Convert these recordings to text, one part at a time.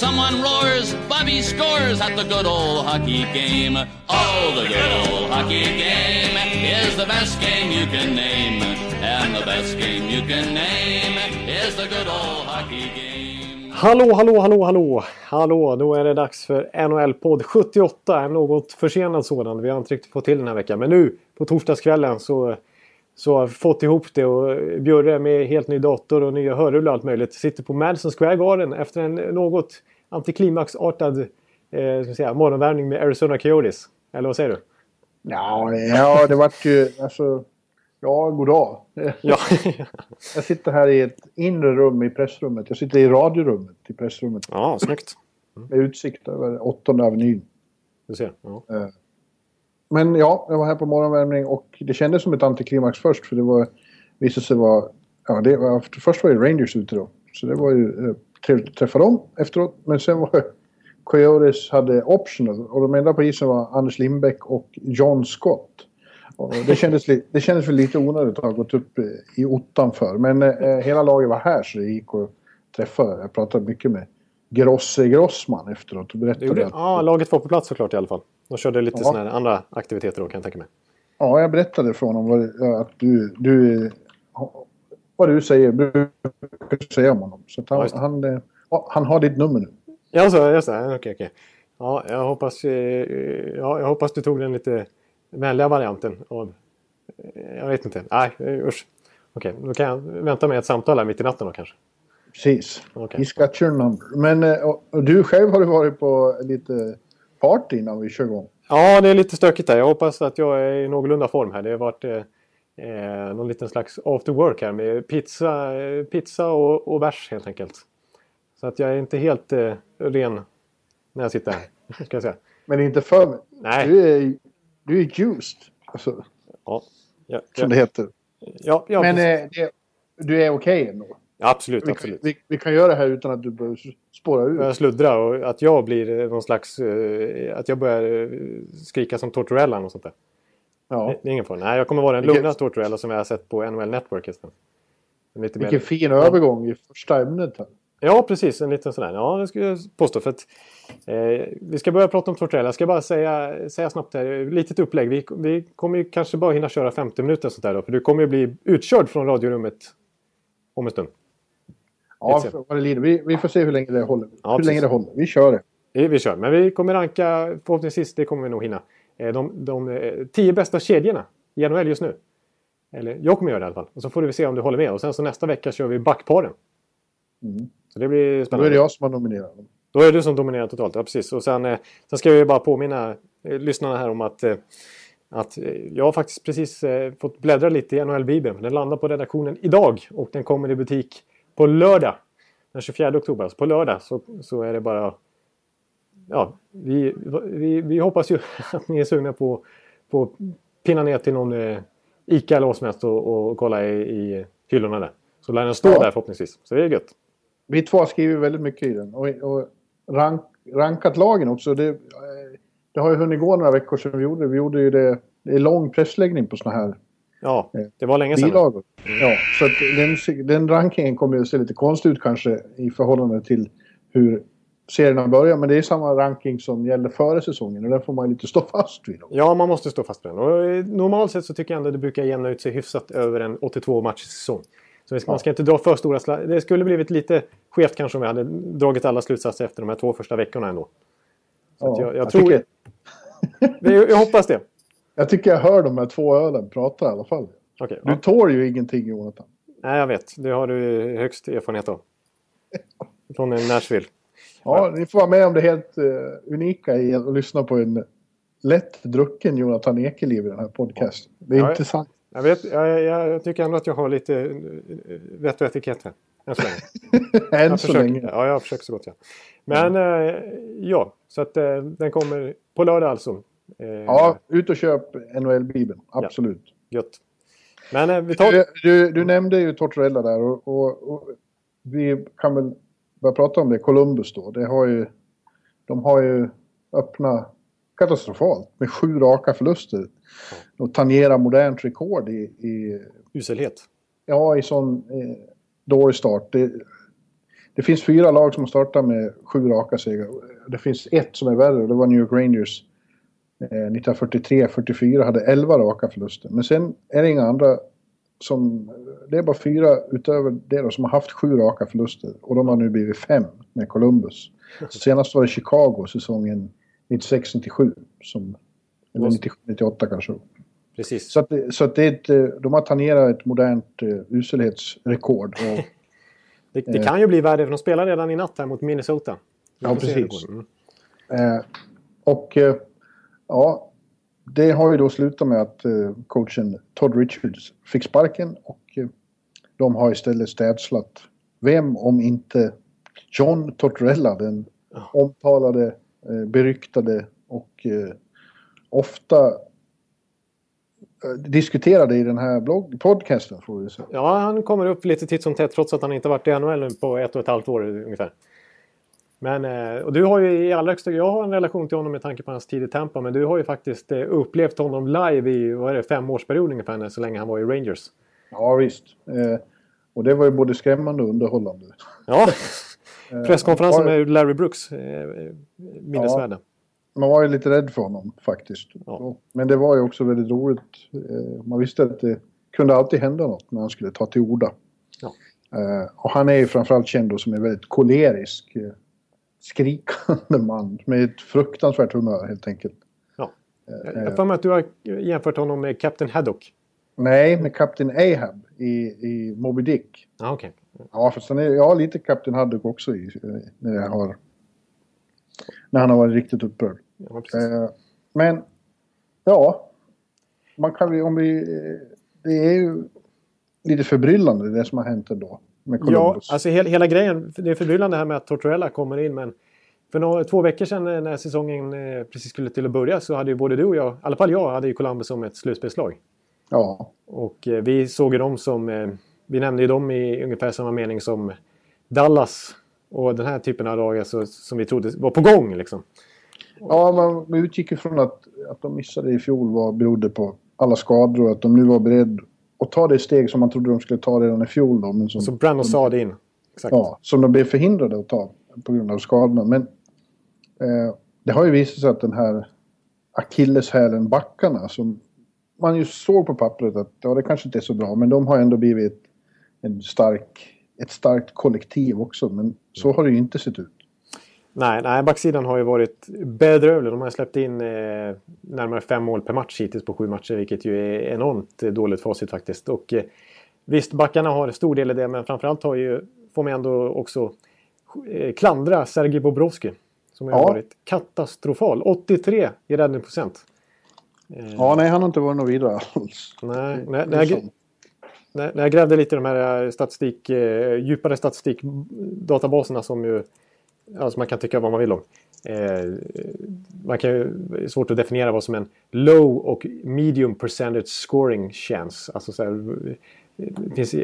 Someone roars, Bobby scores at the good old hockey game. Oh, the good old hockey game is the best game you can name. And the best game you can name is the good old hockey game. Hallå, hallå, hallå, hallå! Hallå, då är det dags för NHL-podd 78. En något försenad sådan. Vi har inte riktigt fått till den här veckan. Men nu på torsdagskvällen så, så har vi fått ihop det. Och Bjurre med helt ny dator och nya hörlurar och allt möjligt sitter på Madison Square Garden efter en något antiklimaxartad eh, ska säga, morgonvärmning med Arizona Coyotes. Eller vad säger du? Ja, ja det vart ju... Alltså, ja, goddag. Ja, Jag sitter här i ett inre rum i pressrummet. Jag sitter i radiorummet i pressrummet. ja snyggt. Med utsikt över åttonde avenyn. Du ser. Ja. Men ja, jag var här på morgonvärmning och det kändes som ett antiklimax först. För det var, visade sig vara... Ja, det var, först var ju Rangers ute då. Så det var ju eh, trevligt att träffa dem efteråt. Men sen var Coyotes hade optional och de enda på isen var Anders Lindbäck och John Scott. Och det, kändes det kändes väl lite onödigt att ha gått upp eh, i ottan för. Men eh, hela laget var här så det gick att träffa. Jag pratade mycket med Grosse Grossman efteråt och berättade gjorde, att ja, laget var på plats såklart i alla fall. De körde lite Ja. här andra aktiviteter då kan jag tänka mig. Ja, jag berättade för honom att du, du... Vad du säger, brukar säga om honom. Så Ja, han, han, eh, ja, han har ditt nummer nu. Ja, så, just det. Okej, okej. Ja, jag hoppas, eh, ja, jag hoppas du tog den lite vänliga varianten. Av, eh, jag vet inte. Nej, usch. Okej, då kan jag vänta med ett samtal här mitt i natten då kanske. Precis. Okej. He's got your number. Men och, och du själv har du varit på lite party innan vi kör igång. Ja, det är lite stökigt här. Jag hoppas att jag är i någorlunda form här. Det har varit eh, någon liten slags after work här med pizza, pizza och, och bärs helt enkelt. Så att jag är inte helt eh, ren när jag sitter här. Ska jag säga. Men inte för. Nej. Du är, du är juiced. Alltså, Ja, ja, som ja, det heter. ja, ja, Men eh, det, du är okej ändå. absolut, Vi absolut. vi, vi kan göra det här utan att du börjar spåra ur. börjar sluddra och att jag blir eh, någon slags... eh, Att jag börjar eh, skrika som Tortorella och sånt där. Ja. Det är ingen fara. Nej, jag kommer vara den Vilket- lugna Tortorella som jag har sett på NHL Network istället. En Lite mer... Vilken fin övergång i första ämnet här. Ja, precis. En liten sån där. Ja, det skulle jag påstå. För att, eh, vi ska börja prata om Tortorella. Jag ska bara säga, säga snabbt här, litet upplägg. Vi, vi kommer ju kanske bara hinna köra 50 minuter sånt där då, För du kommer ju bli utkörd från radiorummet om en stund. Ja, vad det lider. Vi, vi får se hur länge det håller. Ja, hur precis. länge det håller. Vi kör det. Vi, vi kör. Men vi kommer ranka, förhoppningsvis, det kommer vi nog hinna. Eh, de, de eh, tio bästa kedjorna i NHL just nu. Eller jag kommer göra det i alla fall. Och så får vi se om du håller med. Och sen så nästa vecka kör vi backparen. Mm. Så det blir Då spännande. är det jag som har nominerat dem. Då är det du som dominerar totalt, ja precis. Och sen, eh, sen ska jag bara påminna lyssnarna här om att, att jag har faktiskt precis fått bläddra lite i NHL-bibeln. Den landar på redaktionen idag och den kommer i butik på lördag. Den 24 oktober. Alltså på lördag så, så är det bara... Ja, vi, vi, vi hoppas ju att ni är sugna på, på att pinna ner till någon eh, Ica eller vad som helst och, och kolla i, i hyllorna där. Så lär den stå Ja. där förhoppningsvis. Så det är gött. Vi två har skrivit väldigt mycket i den. Och, och rank, rankat lagen också. Det, eh, det har ju hunnit gå några veckor sedan vi gjorde det. Vi gjorde ju det. Det är lång pressläggning på såna här Ja, det var länge sedan. bilagor. Ja, så den, den rankingen kommer ju att se lite konstig ut kanske i förhållande till hur serierna börjar. Men det är samma ranking som gällde före säsongen och den får man lite stå fast vid. Då. Ja, man måste stå fast på den. Och eh, normalt sett så tycker jag ändå att det brukar jämna ut sig hyfsat över en 82 match säsong. Så ska, man ska inte dra för stora Det skulle blivit lite skevt kanske om vi hade dragit alla slutsatser efter de här två första veckorna ändå. Så att jag, jag, tror... tycker, Jag, jag hoppas det. jag tycker jag hör de här två ölen prata i alla fall. Okej. Du ja. tål ju ingenting Jonathan. Nej, jag vet. Det har du högst erfarenhet av. Från Nashville. Ja, ni får vara med om det helt eh, unika i att lyssna på en lätt drucken Jonathan Ekeliv i den här podcasten. Det är Ja, intressant. Jag, vet, jag, jag, tycker ändå att jag har lite eh, vett och etikett här. Än så länge. Än så försöker, länge. Ja, jag försöker så gott jag Men eh, ja, så att eh, den kommer på lördag alltså. Eh, Ja, ut och köp NHL-bibeln. Absolut. Gött. Men eh, vi tar... Du, du, du nämnde ju Tortorella där och, och, och, vi kan väl börja prata om det. Columbus då. Det har ju, de har ju öppnat katastrofalt med sju raka förluster. Och tangerar modernt rekord i... i Uselhet. Ja, i sån eh, dålig start. Det, det finns fyra lag som har startat med sju raka segrar. Det finns ett som är värre och det var New York Rangers. Eh, 1943-44 hade 11 raka förluster. Men sen är det inga andra som... Det är bara fyra utöver det då, som har haft sju raka förluster. Och de har nu blivit fem med Columbus. Senast var det Chicago säsongen 96-97. Som, eller 97-98 kanske. Precis. Så, att, så att det är ett, eh, de har tangerat ett modernt uh, uselhetsrekord. Och, Det, det kan ju bli värre för de spelar redan i natt här mot Minnesota. Vi Ja, precis. Mm. Eh, och eh, ja, det har ju då slutat med att eh, coachen Todd Richards fick sparken och eh, de har istället städslat. Vem om inte John Tortorella, den omtalade, eh, beryktade och ofta diskuterade i den här blogg, podcasten får vi säga. Ja, han kommer upp lite titt som tätt trots att han inte varit i NHL på ett och ett halvt år ungefär. Men, eh, och du har ju i allra högsta Jag har en relation till honom med tanke på hans tid i Tampa. Men du har ju faktiskt eh, upplevt honom live i vad är det, fem årsperiod ungefär så länge han var i Rangers. Ja visst. Eh, och det var ju både skrämmande och underhållande. Ja, Eh, presskonferensen med Larry Brooks. Eh, minnesvärda. Man var ju lite rädd för honom faktiskt. Ja. Men det var ju också väldigt roligt. Man visste att det kunde alltid hända något när han skulle ta till orda. Ja. Och han är ju framförallt känd som en väldigt kolerisk, skrikande man med ett fruktansvärt humör helt enkelt. Ja. Eh, Jag har för mig att du har jämfört honom med Captain Haddock. Nej, med Kapten Ahab i, i Moby Dick. Ja, okej. Ja, fast han är, ja, lite Kapten Haddock också i, eh, när, jag har, när han har varit riktigt upprörd. Ja, precis. Eh, men, ja. Man kan om vi... Det är ju lite förbryllande det som har hänt ändå. Med Ja, Columbus. alltså hela, hela grejen. Det är förbryllande här med att Tortorella kommer in. Men för några, två veckor sedan när säsongen eh, precis skulle till att börja så hade ju både du och jag, i alla fall jag, hade ju Columbus som ett slutspelslag. Ja, Och eh, vi såg ju dem som, eh, vi nämnde ju dem i ungefär samma mening som Dallas. Och den här typen av lag alltså, som vi trodde var på gång liksom. ja man, man utgick ifrån att, att de missade i fjol var, berodde på alla skador och att de nu var beredda att ta det steg som man trodde de skulle ta redan i fjol. Då, men som, Så Brandon sa det in. Exakt. ja, som de blev förhindrade att ta på grund av skadorna. Men eh, det har ju visat sig att den här akilleshälen backarna som man ju såg på pappret att ja, det kanske inte är så bra, men de har ändå blivit en stark, ett starkt kollektiv också. Men så har det ju inte sett ut. Nej, nej, backsidan har ju varit bedrövlig. De har släppt in eh, närmare fem mål per match hittills på sju matcher, vilket ju är enormt dåligt facit faktiskt. Och eh, visst, backarna har stor del i det, men framförallt har ju, får man ändå också eh, klandra Sergej Bobrovski. Som har Ja. varit katastrofal. 83 i räddningsprocent. Eh, Ja, nej, han har inte varit något vidare alls. nej, när, när, är jag, när jag grävde lite i de här eh, statistik, eh, djupare statistikdatabaserna som ju alltså man kan tycka vad man vill om. Eh, man kan det är svårt att definiera vad som en low och medium percentage scoring chance. Alltså så här, det finns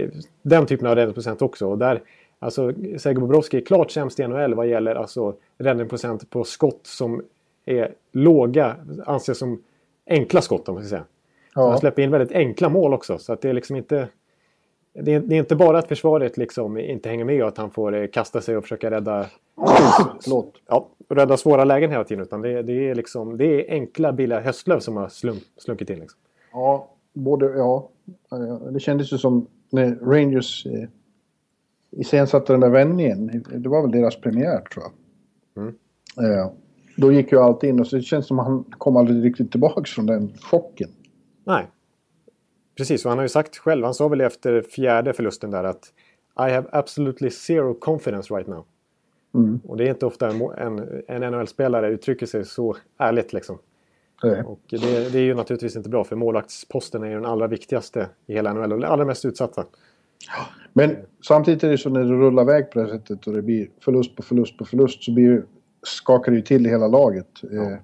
den typen av räddningsprocent också. Och där, alltså, Sergej Bobrovski är klart sämst i NHL vad gäller alltså, räddningsprocent på skott som är låga, anses som enkla skott om man ska säga. Så Han Ja, släpper in väldigt enkla mål också. Så att det är liksom inte... Det är, det är inte bara att försvaret liksom inte hänger med och att han får eh, kasta sig och försöka rädda, förlåt. ja, rädda svåra lägen hela tiden. Utan det, det, är, liksom, det är enkla billiga höstlöv som har slunk, slunkit in. Liksom. Ja, både, ja. Eh, Det kändes ju som när Rangers eh, iscensatte den där vändningen. Det var väl deras premiär tror jag. Mm. Eh, då gick ju allt in och så det känns som att han kom aldrig riktigt tillbaks från den chocken. Nej. Precis, och han har ju sagt själv, han sa väl efter fjärde förlusten där att I have absolutely zero confidence right now. Mm. Och det är inte ofta en, en, en NHL-spelare uttrycker sig så ärligt liksom. Eh, Och det, det är ju naturligtvis inte bra för målvaktsposten är ju den allra viktigaste i hela NHL och den allra mest utsatta. Men samtidigt är det så när det rullar iväg på det här sättet och det blir förlust på förlust på förlust så blir skakar det ju till i hela laget. Eh,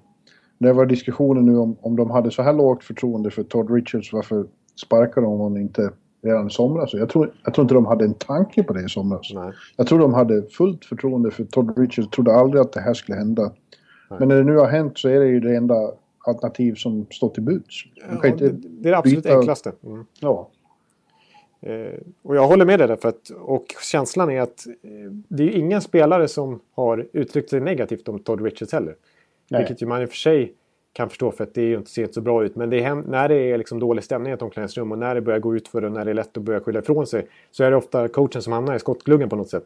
det var diskussioner nu om, om de hade så här lågt förtroende för Todd Richards, varför sparka dem om inte redan i somras. Jag tror, jag tror inte de hade en tanke på det i somras. Nej. Jag tror de hade fullt förtroende för Todd Richards. trodde aldrig att det här skulle hända. Nej. Men när det nu har hänt så är det ju det enda alternativ som står till buds. Ja, det, det är det absolut byta- enklaste. Mm. Ja. Eh, och jag håller med dig där. För att, och känslan är att eh, det är ingen spelare som har uttryckt sig negativt om Todd Richards heller. Nej. Vilket ju man i och för sig kan förstå för att det är ju inte ser inte så bra ut. Men det är, när det är liksom dålig stämning i ett omklädningsrum och när det börjar gå ut för och när det är lätt att börja skylla ifrån sig. Så är det ofta coachen som hamnar i skottgluggen på något sätt.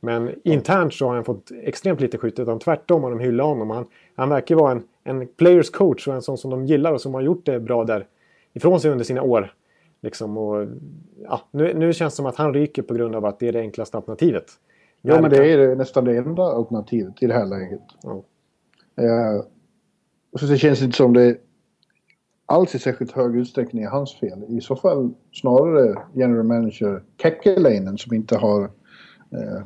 Men internt så har han fått extremt lite skjut. Utan tvärtom har de hyllat honom. Han, han verkar vara en, en players coach och en sån som de gillar och som har gjort det bra där ifrån sig under sina år. Liksom och, ja, nu, nu känns det som att han ryker på grund av att det är det enklaste alternativet. Ja, men det är nästan det enda alternativet i det här läget. Ja. Eh, så det känns inte som det alls i särskilt hög utsträckning är hans fel. I så fall snarare general manager Kekkelainen som inte har eh,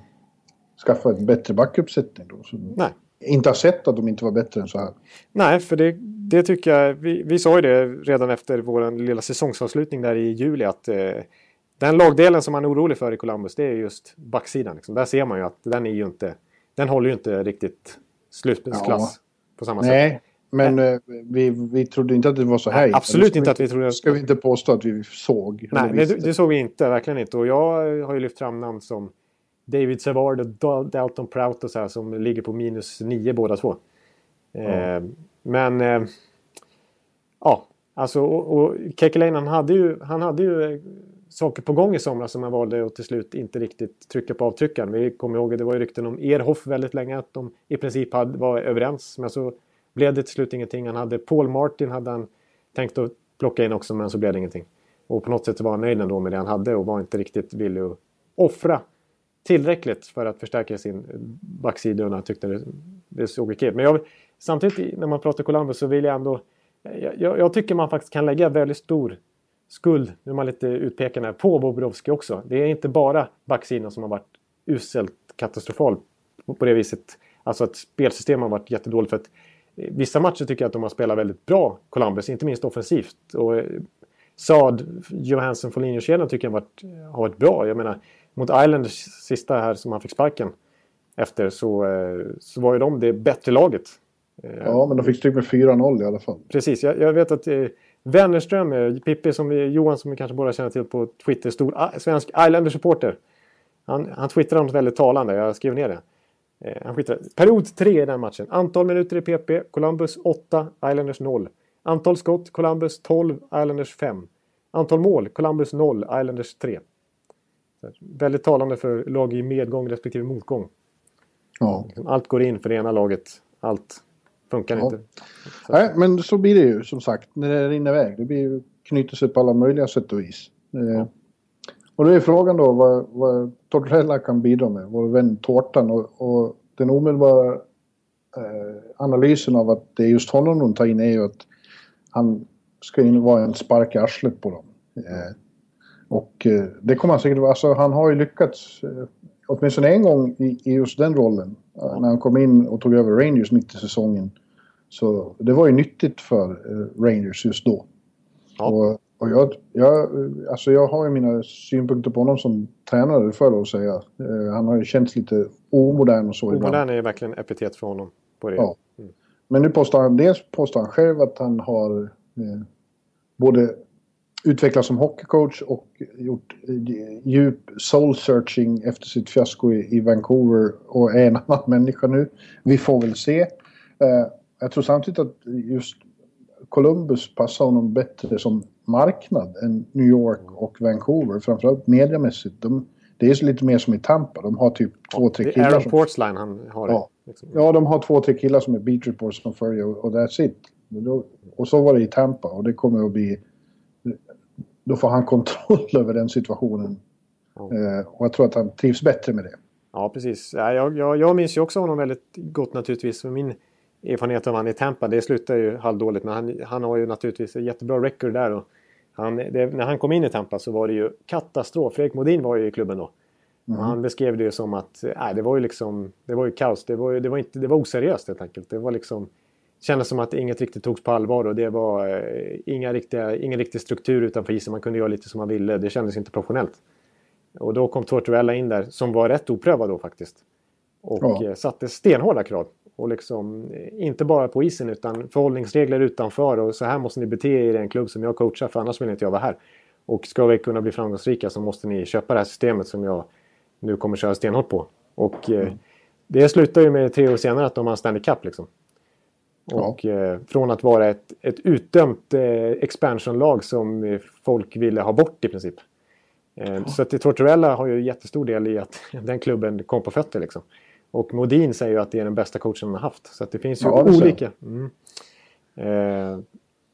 skaffat en bättre backuppsättning. Då, Nej. inte har sett att de inte var bättre än så här. Nej, för det, det tycker jag. Vi, vi sa ju det redan efter vår lilla säsongsavslutning där i juli att eh, den lagdelen som man är orolig för i Columbus det är just backsidan. Liksom. Där ser man ju att den är ju inte. Den håller ju inte riktigt slutspelsklass på samma sätt. Nej, men eh, vi, vi trodde inte att det var så här. Nej, absolut inte att vi trodde- Ska vi inte påstå att vi såg. Nej, eller det, det såg vi inte. Verkligen inte. Och jag har ju lyft fram namn som David Savard och Dal- Dalton Prout och så här, som ligger på minus nio båda två. Eh, men... Eh, ja, alltså och, och Kekkelainen, han hade ju, han hade ju eh, saker på gång i somras som han valde att till slut inte riktigt trycka på avtryckaren. Vi kommer ihåg att det var ju rykten om Erhoff väldigt länge att de i princip hade, var överens. Men så blev det till slut ingenting. Han hade Paul Martin hade han tänkt att plocka in också men så blev det ingenting. Och på något sätt var han nöjd ändå med det han hade och var inte riktigt villig att offra tillräckligt för att förstärka sin backsida och han tyckte det, det såg okej ut. Men jag, samtidigt när man pratar Columbus så vill jag ändå... Jag, jag, jag tycker man faktiskt kan lägga väldigt stor skuld, nu är man lite utpekande här, på Bobrovski också. Det är inte bara backsidan som har varit uselt katastrofal på, det viset. Alltså att spelsystemet har varit jättedåligt för att vissa matcher tycker jag att de har spelat väldigt bra, Columbus, inte minst offensivt. Och eh, Saad, Johansson, Foligno-kedjan tycker jag har varit, har varit bra. Jag menar, mot Islanders sista här som han fick sparken efter så, eh, så var ju de det bättre laget. Eh, Ja, men de fick stryk med 4-0 i alla fall. Precis, jag, jag vet att eh, Wennerström, Pippi som vi, Johan som vi kanske båda känner till på Twitter, stor svensk Islander-supporter. Han, han twittrade något väldigt talande, jag skrev ner det. Eh, han twittrade, period 3 i den matchen. Antal minuter i PP, Columbus 8, Islanders 0. Antal skott, Columbus 12, Islanders 5. Antal mål, Columbus 0, Islanders 3. Så, här, väldigt talande för lag i medgång respektive motgång. Ja. Allt går in för det ena laget, allt funkar Ja. inte. Så- Nej, men så blir det ju som sagt när det rinner iväg. Det blir knyter sig på alla möjliga sätt och vis. Eh, och då är frågan då vad, vad Tortorella kan bidra med, vår vän Tårtan. Och, och den omedelbara eh, analysen av att det är just honom de tar in är ju att han ska in vara en spark i arslet på dem. Eh, och eh, det kommer han säkert vara. Alltså, han har ju lyckats eh, åtminstone en gång i, i just den rollen. eh, När han kom in och tog över Rangers mitt i säsongen. Så det var ju nyttigt för eh, Rangers just då. Ja. Och, och jag, jag, alltså jag har ju mina synpunkter på honom som tränare, det får jag lov att säga. Eh, han har ju känts lite omodern och så ibland. Omodern är ju verkligen epitet för honom. På det. Ja. Men nu påstår han, dels påstår han själv att han har eh, både utvecklats som hockeycoach och gjort eh, djup soul searching efter sitt fiasko i, i Vancouver och är en annan människa nu. Vi får väl se. Eh, jag tror samtidigt att just Columbus passar honom bättre som marknad än New York och Vancouver. Framförallt mediamässigt. De, det är så lite mer som i Tampa. De har typ två, tre Det är killar Aaron. Portsline han har. Ja. Liksom. Ja, de har två, tre killar som är beat reporters som följer och, och that's it. Och så var det i Tampa och det kommer att bli... Då får han kontroll över den situationen. Eh, och jag tror att han trivs bättre med det. Ja, precis. Ja, jag, jag, jag minns ju också honom väldigt gott naturligtvis. Min erfarenhet av han i Tampa, det slutar ju halvdåligt. Men han, han har ju naturligtvis ett jättebra record där. Och han, det, när han kom in i Tampa så var det ju katastrof. Fredrik Modin var ju i klubben då. Och han beskrev det ju som att nej, det var ju liksom, det var ju kaos. Det var, det var, inte, det var oseriöst helt enkelt. Det var liksom kändes som att inget riktigt togs på allvar och det var eh, inga riktiga, ingen riktig struktur utanför isen. Man kunde göra lite som man ville. Det kändes inte professionellt. Och då kom Tortorella in där, som var rätt oprövad då faktiskt. Och Ja. eh, satte stenhårda krav. Och liksom, eh, inte bara på isen utan förhållningsregler utanför. Och så här måste ni bete er i en klubb som jag coachar för annars vill inte jag vara här. Och ska vi kunna bli framgångsrika så måste ni köpa det här systemet som jag nu kommer köra stenhårt på. Och eh, Mm. det slutar ju med tre år senare att de har Stanley Cup liksom. Och eh, från att vara ett, ett utdömt eh, expansionlag som eh, folk ville ha bort i princip. Eh, Så att Tortorella har ju jättestor del i att den klubben kom på fötter liksom. Och Modin säger ju att det är den bästa coachen han har haft. Så det finns ju Ja, olika. Mm. Eh,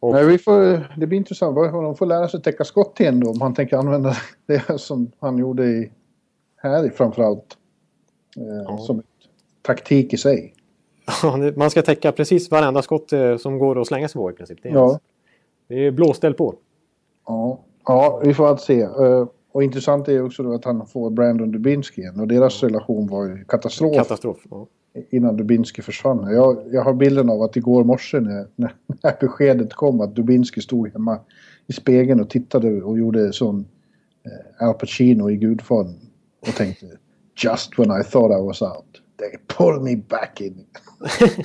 och, Nej, vi får, det blir intressant. De får lära sig täcka skott igen då om han tänker använda det som han gjorde i, här framförallt. Eh, Som ett taktik i sig. man ska täcka precis varenda skott eh, som går att slänga sig på i princip. Det är, Ja. det är blåställ på. Ja, ja vi får allt se. Och intressant är också då att han får Brandon Dubinsky igen. Och deras relation var ju katastrof Katastrof. Ja. innan Dubinsky försvann. Jag, jag har bilden av att igår morse när, när, när beskedet kom att Dubinsky stod hemma i spegeln och tittade och gjorde sån eh, Al Pacino i Gudfadern. Och tänkte Just when I thought I was out. They pulled me back in.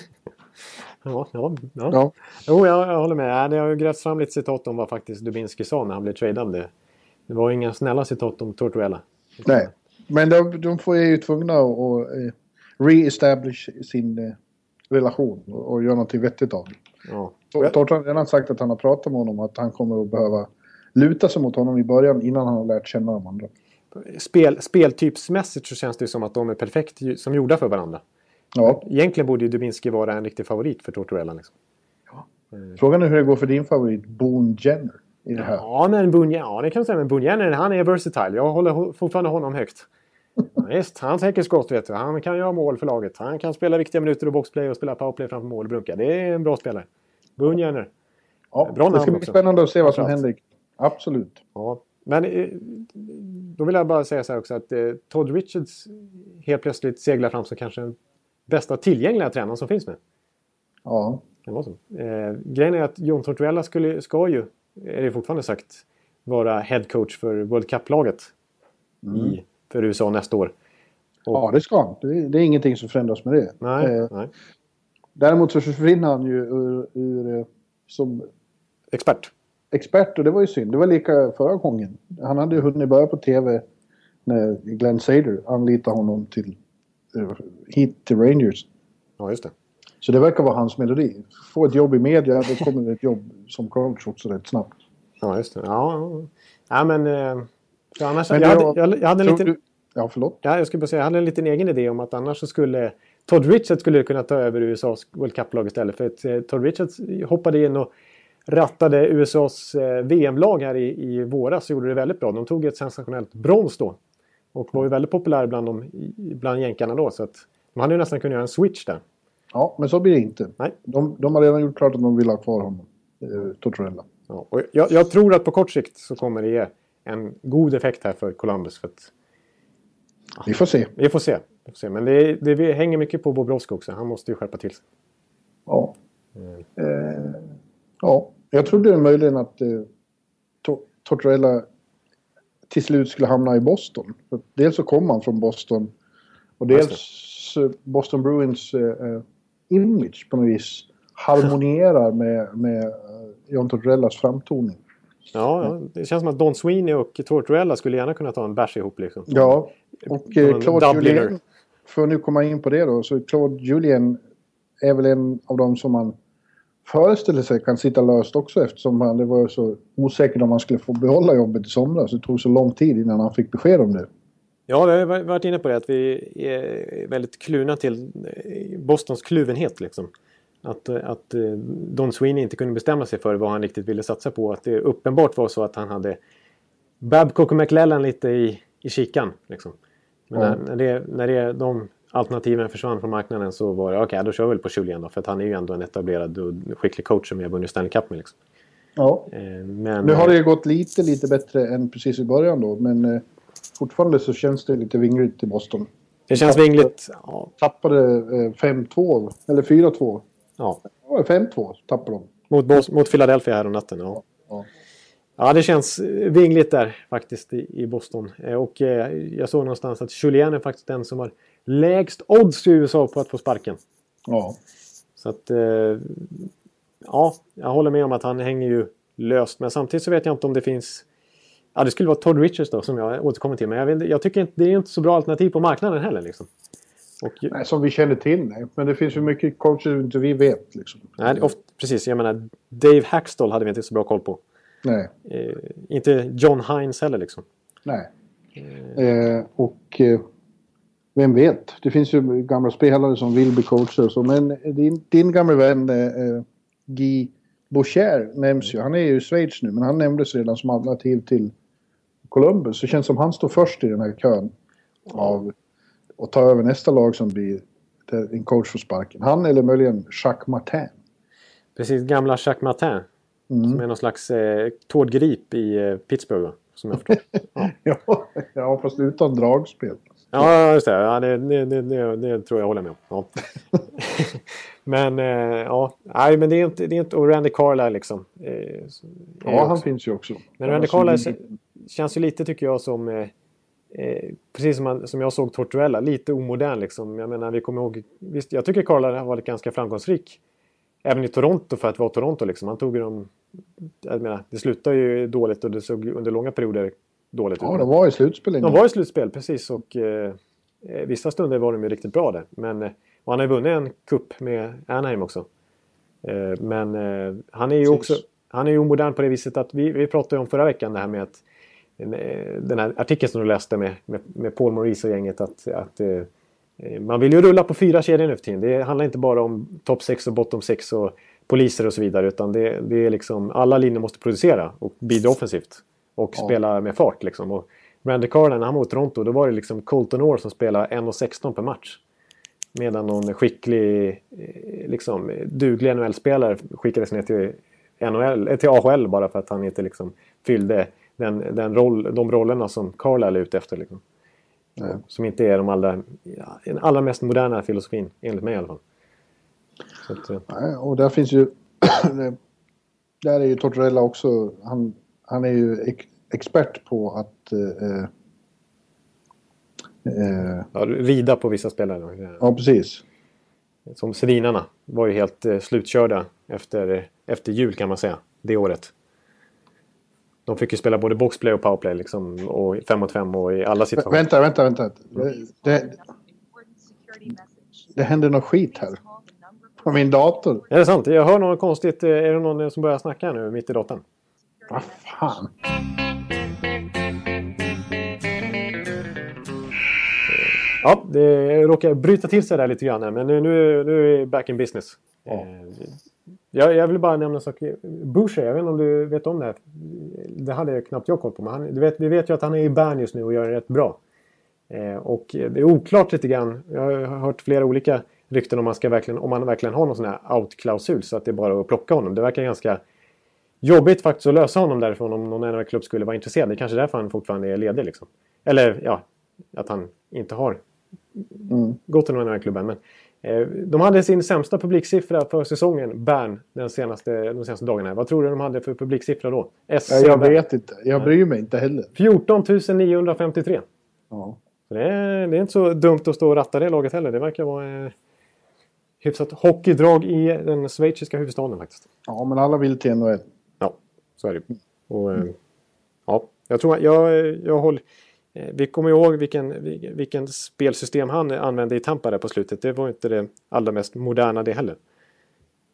Ja, ja, ja. Ja. Jo, jag, jag håller med. Det har ju grävts fram lite citat om vad faktiskt Dubinski sa när han blev tradad. Det, var inga snälla citat om Tortorella. Nej, men de, de får ju tvungna att eh, re-establish sin eh, relation och, och göra någonting vettigt av det. Ja. Torton har redan sagt att han har pratat med honom att han kommer att behöva luta sig mot honom i början innan han har lärt känna de andra. Spel, speltypsmässigt så känns det som att de är perfekt som gjorda för varandra. Ja, Egentligen borde ju Dubinski vara en riktig favorit för Tortorella. Liksom. frågan är hur det går för din favorit Boone Jenner i det här. Ja, men Bunje, ja, det kan jag säga. Men Bunjanen, han är versatile. Jag håller fortfarande honom högt. Ja, Visst, han täcker skott vet du. Han kan göra mål för laget. Han kan spela viktiga minuter och boxplay och spela powerplay framför mål och brunka. Det är en bra spelare. Bunjaner. Ja, Bra det ska bli också. spännande att se vad som händer. Absolut. Ja, men eh, då vill jag bara säga så här också att eh, Todd Richards helt plötsligt seglar fram som kanske den bästa tillgängliga tränaren som finns nu. Ja, Kan vara så. Eh, grejen är att John Tortorella skulle, ska ju, är det fortfarande sagt, vara head coach för World Cup-laget i, för USA nästa år. ja det ska han. Det, det är ingenting som förändras med det. Nej, Eh, nej. däremot så försvinner han ju ur, ur, eh, som Expert. expert och det var ju synd. Det var lika förra gången. Han hade ju hunnit börja på tv när Glenn Sader anlitade honom till eh, hit till Rangers. Ja, just det. Så det verkar vara hans melodi. Få ett jobb i media, då kommer det ett jobb som coach också rätt snabbt. Ja, just det. Ja, ja. ja men... Eh, för annars, Men jag, hade, var- jag, jag hade liten... du- Ja, förlåt. Ja, jag skulle bara säga, jag hade en liten egen idé om att annars så skulle Todd Richards skulle kunna ta över USAs World Cup-lag istället. För att eh, Todd Richards hoppade in och rattade USAs eh, VM-lag här i, i våras och gjorde det väldigt bra. De tog ett sensationellt brons då. Och var ju väldigt populär bland, dem, i- bland jänkarna då. Så att de hade ju nästan kunnat göra en switch där. Ja, men så blir det inte. Nej. De, de har redan gjort klart att de vill ha kvar honom. Eh, Tortorella. Ja, och jag, jag tror att på kort sikt så kommer det ge en god effekt här för Columbus. För att, Vi får se. vi får se. Vi får se. Men det, det hänger mycket på Bobrovski också. Han måste ju skärpa till sig. Ja. Eh, ja, jag trodde möjligen att eh, To- Tortorella till slut skulle hamna i Boston. För dels så kom han från Boston och dels eh, Boston Bruins eh, eh, image på något vis harmonierar med, med eh, John Tortorellas framtoning. Ja, ja, det känns som att Don Sweeney och Tortorella skulle gärna kunna ta en bärs ihop. Liksom. Ja, och eh, Claude Dubliner. Julien, för att nu komma in på det då, så Claude Julien är väl en av dem som man föreställer sig kan sitta löst också eftersom han, det var så osäkert om han skulle få behålla jobbet i somras. Det tog så lång tid innan han fick besked om det. Ja, vi har varit inne på det att vi är väldigt kluna till eh, Bostons kluvenhet. Liksom. Att, eh, att eh, Don Sweeney inte kunde bestämma sig för vad han riktigt ville satsa på. Att det uppenbart var så att han hade Babcock och McLellan lite i, i kikan. Liksom. Men Ja. när, när, det, när det, de alternativen försvann från marknaden så var det okej, då kör vi väl på Julien då. För att han är ju ändå en etablerad och skicklig coach som har vunnit Stanley Cup med. Liksom. Ja, Men, nu har det ju gått lite, lite bättre än precis i början då, men fortfarande så känns det lite vingligt i Boston. det känns vingligt. Ja, Tappade eh, 5-2, eller 4-2 Ja. Ja, 5-2 tappade de. Mot, mot Philadelphia här om natten. Ja. Ja. Ja, det känns eh, vingligt där faktiskt i, Boston. Eh, Och eh, jag såg någonstans att Julian är faktiskt den som har lägst odds i USA på att få sparken. Ja. Så att... Eh, ja, jag håller med om att han hänger ju löst. Men samtidigt så vet jag inte om det finns... Ja, det skulle vara Todd Richards då som jag återkommer till. Men jag, inte- jag tycker inte det är inte så bra alternativ på marknaden heller. Liksom. Och, Nej, som vi känner till, nej. Men det finns ju mycket coacher inte vi vet. Liksom. nej, ofta, precis, jag menar Dave Hackstall hade vi inte så bra koll på. Nej. Eh, inte John Hines heller liksom. nej. Eh, och eh, vem vet? Det finns ju gamla spelare som vill bli coacher så. Men din, din gamla vän eh, eh, Guy Boucher nämns ju. Han är ju i Schweiz nu, men han nämndes redan som alternativ till Columbus. Det känns som han står först i den här kön av att ta över nästa lag som blir en coach får sparken. Han eller möjligen Jacques Martin. Precis, gamla Jacques Martin. Som är någon slags eh, Tord Grip i eh, Pittsburgh. Som jag förstår. Ja, ja, fast utan dragspel. Ja, just det. Ja, det, det, det, det, det tror jag håller med om. Ja. men eh, ja, nej, men det är inte... Det är inte och Randy Carlyle liksom. Eh, Ja, han också- finns ju också. Men Randy Carlyle kän- känns ju lite, tycker jag, som... Eh, eh, precis som, man, som jag såg Tortuella, lite omodern liksom. Jag menar, vi kommer ihåg... Visst, jag tycker Carlyle har varit ganska framgångsrik. Även i Toronto för att vara Toronto liksom. Han tog ju dem... Jag menar, det slutade ju dåligt och det såg under långa perioder dåligt ut. Ja, de var i slutspel De var i slutspel, precis. Och eh, eh, vissa stunder var de ju riktigt bra där. Men, eh, och han har ju vunnit en cup med Anaheim också. Eh, men eh, han är ju Precis. också han är ju omodern på det viset att vi, vi pratade om förra veckan det här med att eh, den här artikeln som du läste med, med, med Paul Maurice och gänget att, att eh, eh, man vill ju rulla på fyra kedjor nu för tiden. Det handlar inte bara om topp 6 och bottom 6 och poliser och så vidare utan det, det är liksom alla linjer måste producera och bidra offensivt. Och Ja. spela med fart liksom. Och Randy Carlin när han var mot Toronto då var det liksom Colton Orr som spelade 1,16 per match. Medan någon skicklig, eh, liksom, duglig NHL-spelare skickades ner till, NHL, eh, till AHL bara för att han inte liksom fyllde den, den roll, de rollerna som Carlisle är ute efter. Liksom. Nej. Som inte är de allra, den allra mest moderna filosofin, enligt mig i alla fall. Att, eh, Nej, och där finns ju... där är ju Tortorella också... Han, han är ju ex, expert på att... Eh, eh, ja, rida på vissa spelare. ja, precis. Som Sedinarna var ju helt eh, slutkörda efter, efter jul kan man säga, det året. De fick ju spela både boxplay och powerplay liksom, och fem mot fem och i alla situationer. vänta, vänta, vänta. Det, det, det händer något skit här. På min dator. Är det sant? Jag hör något konstigt. Eh, Är det någon som börjar snacka nu mitt i datorn? Vad fan. Ja, det råkar bryta till sig där lite grann. Men nu, nu, är vi back in business. Ja. Jag, jag vill bara nämna en sak. Boucher, jag vet inte om du vet om det här. Det hade jag knappt jag koll på. Men han, vet, vi vet ju att han är i Bern just nu och gör det rätt bra. Eh, och det är oklart lite grann. Jag har hört flera olika rykten om man, ska verkligen, om man verkligen har någon sån här out-klausul. Så att det är bara att plocka honom. Det verkar ganska jobbigt faktiskt att lösa honom därifrån om någon NHL-klubb skulle vara intresserad. Det är kanske därför han fortfarande är ledig. Liksom. Eller ja, att han inte har Mm. gått till någon NHL-klubben. Men eh, de hade sin sämsta publiksiffra för säsongen, Bern, den senaste, de senaste dagarna. Vad tror du de hade för publiksiffra då? SC Ja, jag vet inte. Jag bryr mig inte heller. 14 953. Ja. Det, är, det är inte så dumt att stå och ratta det laget heller. Det verkar vara eh, hyfsat hockeydrag i den schweiziska huvudstaden faktiskt. ja, men alla vill till NHL. Ja, så är det. Och, eh, ja, jag tror jag, jag håller... eh, Vi kommer ihåg vilken, vil- vilken spelsystem han använde i Tampa där på slutet. Det var inte det allra mest moderna det heller.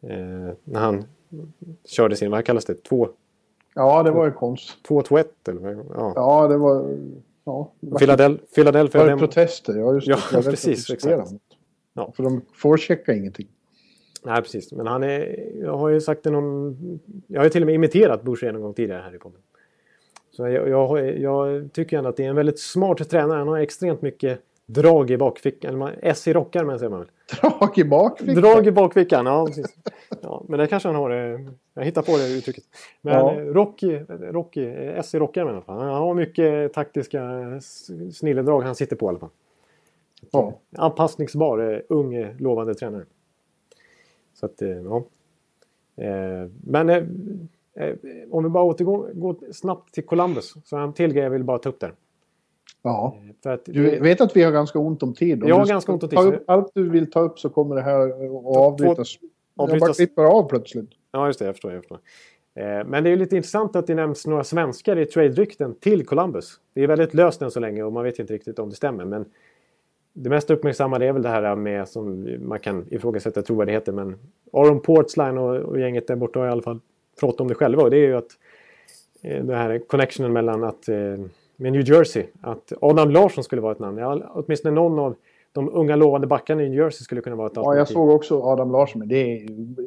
Eh, när han körde sin, vad kallas det, 2 Ja, det var ju konst. 2 2 1 eller ja. Ja, det var... Ja. Philadel- Philadelphia. Var det protester? Ja, just det. Ja, precis, exakt. Ja. För de får ingenting. Nej, precis. Men han är... Jag har ju sagt det någon... Jag har ju till och med imiterat Boucher någon gång tidigare här i podden. Så jag, jag, jag tycker ändå att det är en väldigt smart tränare. Han har extremt mycket drag i bakfickan. Man- S i rockärmen säger man väl. Drag i bakfickan. Drag i bakfickan, ja precis. Ja, men det kanske han har. eh, Jag hittar på det uttrycket. Men Ja. ja. Rocky, Rocky, eh, S i rockärmen i alla fall. Han har mycket taktiska snilledrag han sitter på i alla fall. Ja. Anpassningsbar, eh, ung, eh, lovande tränare. Så att, ja. Men om vi bara återgår går snabbt till Columbus. Så har jag en till grej jag vill bara ta upp där. Ja. För att du vet att vi har ganska ont om tid. Om jag har ganska ont om tid. Upp, allt du vill ta upp så kommer det här att avbrytas. Jag bara klipper av plötsligt. Ja, just det. Jag förstår. Jag förstår. Eh, men det är lite intressant att det nämns några svenskar i trade-rykten till Columbus. Det är väldigt löst än så länge och man vet inte riktigt om det stämmer. Men det mest uppmärksammade är väl det här med som man kan ifrågasätta trovärdigheten. Men Aron Portsline och, och gänget där borta i alla fall pratat om det själva. Och det är ju att eh, det här connectionen mellan att eh, med New Jersey. Att Adam Larsson skulle vara ett namn. Ja, åtminstone någon av de unga lovande backarna i New Jersey skulle kunna vara ett alternativ. Ja, jag såg också Adam Larsson, men det är,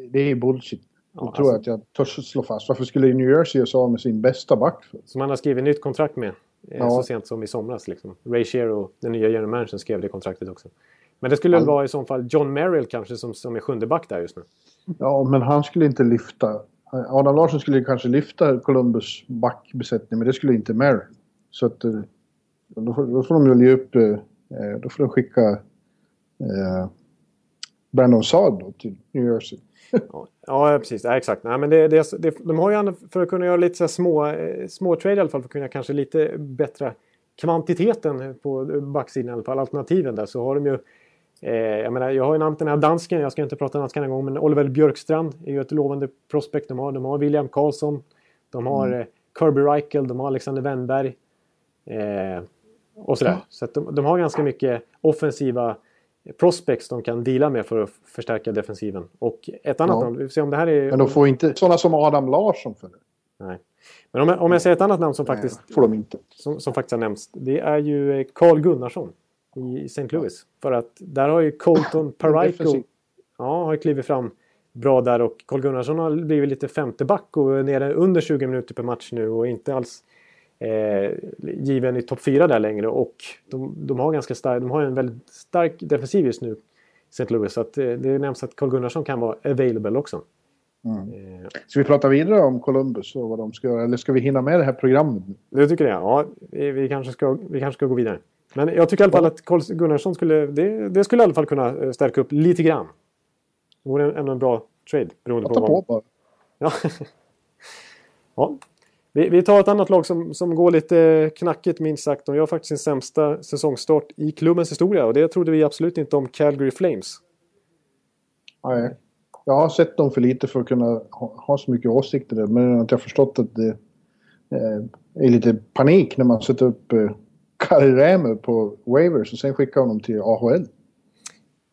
det är bullshit. Ja, tror alltså, jag att jag törs slå fast. Varför skulle New Jersey göra sig av med sin bästa back? För? Som han har skrivit nytt kontrakt med. Eh, ja. Så sent som i somras. Liksom. Ray Shero, den nya general managern, skrev det kontraktet också. Men det skulle väl vara i så fall John Merrill kanske som, som är sjunde back där just nu. Ja, men han skulle inte lyfta. Adam Larsson skulle kanske lyfta Columbus backbesättning, men det skulle inte Mary. Så att eh, då får, då får de väl ge upp, eh, eh, då får de skicka eh, Brandon Saad då till New Jersey. ja, precis. Ja, exakt. Nej, men det, det, det, de har ju för att kunna göra lite så små, små trade i alla fall för att kunna kanske lite bättre kvantiteten på backsidan i alla fall, alternativen där så har de ju eh, jag menar, jag har ju nämnt den här dansken, jag ska inte prata danska en gång, men Oliver Björkstrand är ju ett lovande prospect de har. De har William Karlsson, de har mm. Kirby Reichel, de har Alexander Wennberg. Eh, och sådär. Ja. Så de, de, har ganska mycket offensiva prospects de kan dela med för att förstärka defensiven. Och ett annat ja. namn, vi får se om det här är... Men de får inte sådana som Adam Larsson för det. Nej. Men om jag, om jag säger ett annat namn som faktiskt... Nej, får de inte. Som, som faktiskt har nämnts. Det är ju Carl Gunnarsson i St. Louis. För att där har ju Colton Parayko... ja, har klivit fram bra där och Carl Gunnarsson har blivit lite femte back och är nere under 20 minuter per match nu och inte alls eh, given i topp 4 där längre. Och de, de, har ganska stark, de har en väldigt stark defensiv just nu, St. Louis. Så att, eh, det nämns att Carl Gunnarsson kan vara available också. Mm. Eh, ska vi prata vidare om Columbus och vad de ska göra? Eller ska vi hinna med det här programmet? Det tycker jag. Ja, vi kanske ska, vi kanske ska gå vidare. Men jag tycker i alla fall att Carl Gunnarsson skulle, det, det, skulle i alla fall kunna eh, stärka upp lite grann. Det vore ändå en bra trade. Beroende på, på bara. Ja. ja. Vi, vi, tar ett annat lag som, som går lite knackigt minst sagt. De gör faktiskt sin sämsta säsongstart i klubbens historia och det trodde vi absolut inte om Calgary Flames. Nej, jag har sett dem för lite för att kunna ha, ha så mycket åsikter där. Men att jag har förstått att det eh, är lite panik när man sätter upp eh, Kari Rämer på waivers och sen skickar honom till AHL.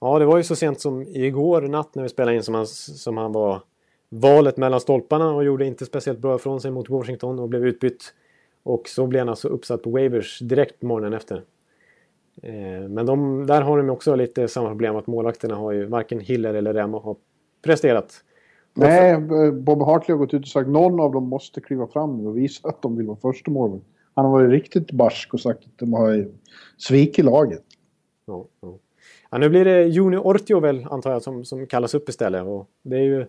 Ja, det var ju så sent som igår natt när vi spelade in som han, som han var valet mellan stolparna och gjorde inte speciellt bra ifrån sig mot Washington och blev utbytt. Och så blev han alltså uppsatt på waivers direkt morgonen efter. Eh, men de, där har de också lite samma problem att målvakterna har ju varken Hiller eller Remo har presterat. Nej, Bob Hartley har gått ut och sagt att någon av dem måste kliva fram och visa att de vill vara första målvakt. Han har varit riktigt barsk och sagt att de har svikit laget. Ja, ja. ja, nu blir det Junior Ortio väl, antar jag, som, som kallas upp istället. Och det är ju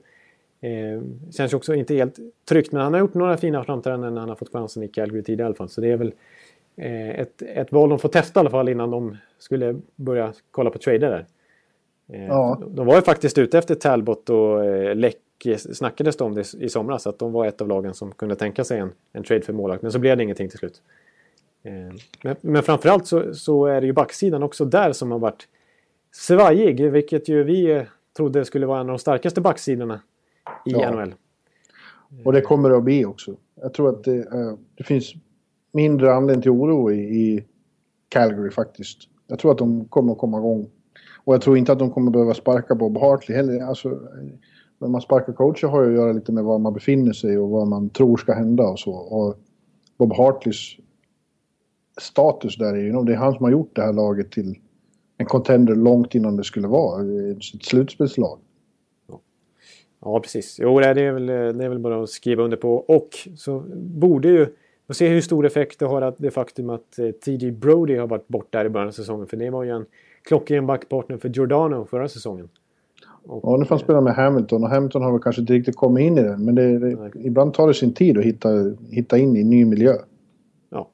Eh, känns ju också inte helt tryggt men han har gjort några fina framträdanden när han har fått chansen i Calgary tidigare i alla fall. Så det är väl eh, ett, ett val de får testa i alla fall innan de skulle börja kolla på trader där. Eh, ja. De var ju faktiskt ute efter Talbot och eh, Läck snackades det om det i somras. Att de var ett av lagen som kunde tänka sig en, en trade för målvakt. Men så blev det ingenting till slut. Eh, men, men framförallt så, så är det ju backsidan också där som har varit svajig. Vilket ju vi trodde skulle vara en av de starkaste backsidorna i ja. NHL. Och det kommer det att bli också. Jag tror att det, äh, det finns mindre anledning till oro i, i, Calgary faktiskt. Jag tror att de kommer att komma igång. Och jag tror inte att de kommer behöva sparka Bob Hartley heller. Alltså, när man sparkar coacher har ju att göra lite med var man befinner sig och vad man tror ska hända och så. Och Bob Hartleys status där är ju, det är han som har gjort det här laget till en contender långt innan det skulle vara eh, ett slutspelslag. Ja, precis. Jo, det är, väl, det är väl bara att skriva under på. Och så borde ju... Och se hur stor effekt det har att det faktum att eh, T.J. Brody har varit borta i början av säsongen. För det var ju en klockren backpartner för Giordano förra säsongen. Och, ja, nu får han spela med Hamilton och Hamilton har väl kanske inte riktigt kommit in i den. Men det, det, ibland tar det sin tid att hitta, hitta in i en ny miljö. Ja.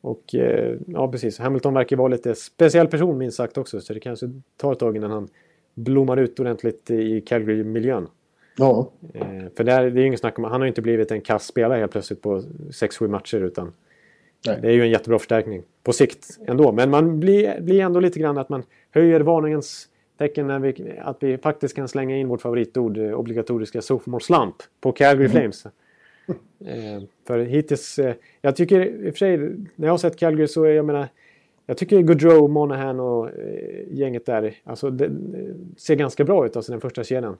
Och eh, ja, precis. Hamilton verkar vara lite speciell person minst sagt också. Så det kanske tar ett tag innan han blommar ut ordentligt i Calgary-miljön. Ja. Eh, för där, det är inget snack om, han har inte blivit en kass spelare helt plötsligt på 6-7 matcher utan Nej. det är ju en jättebra förstärkning på sikt ändå. Men man blir, blir ändå lite grann att man höjer varningens tecken när vi, att vi faktiskt kan slänga in vårt favoritord, eh, obligatoriska sophomore slump, på Calgary Mm. Flames. Eh, för hittills, eh, jag tycker i och för sig, när jag har sett Calgary så är jag menar, jag tycker Gaudreau, Monahan och eh, gänget där, alltså det, det ser ganska bra ut, alltså den första kedjan.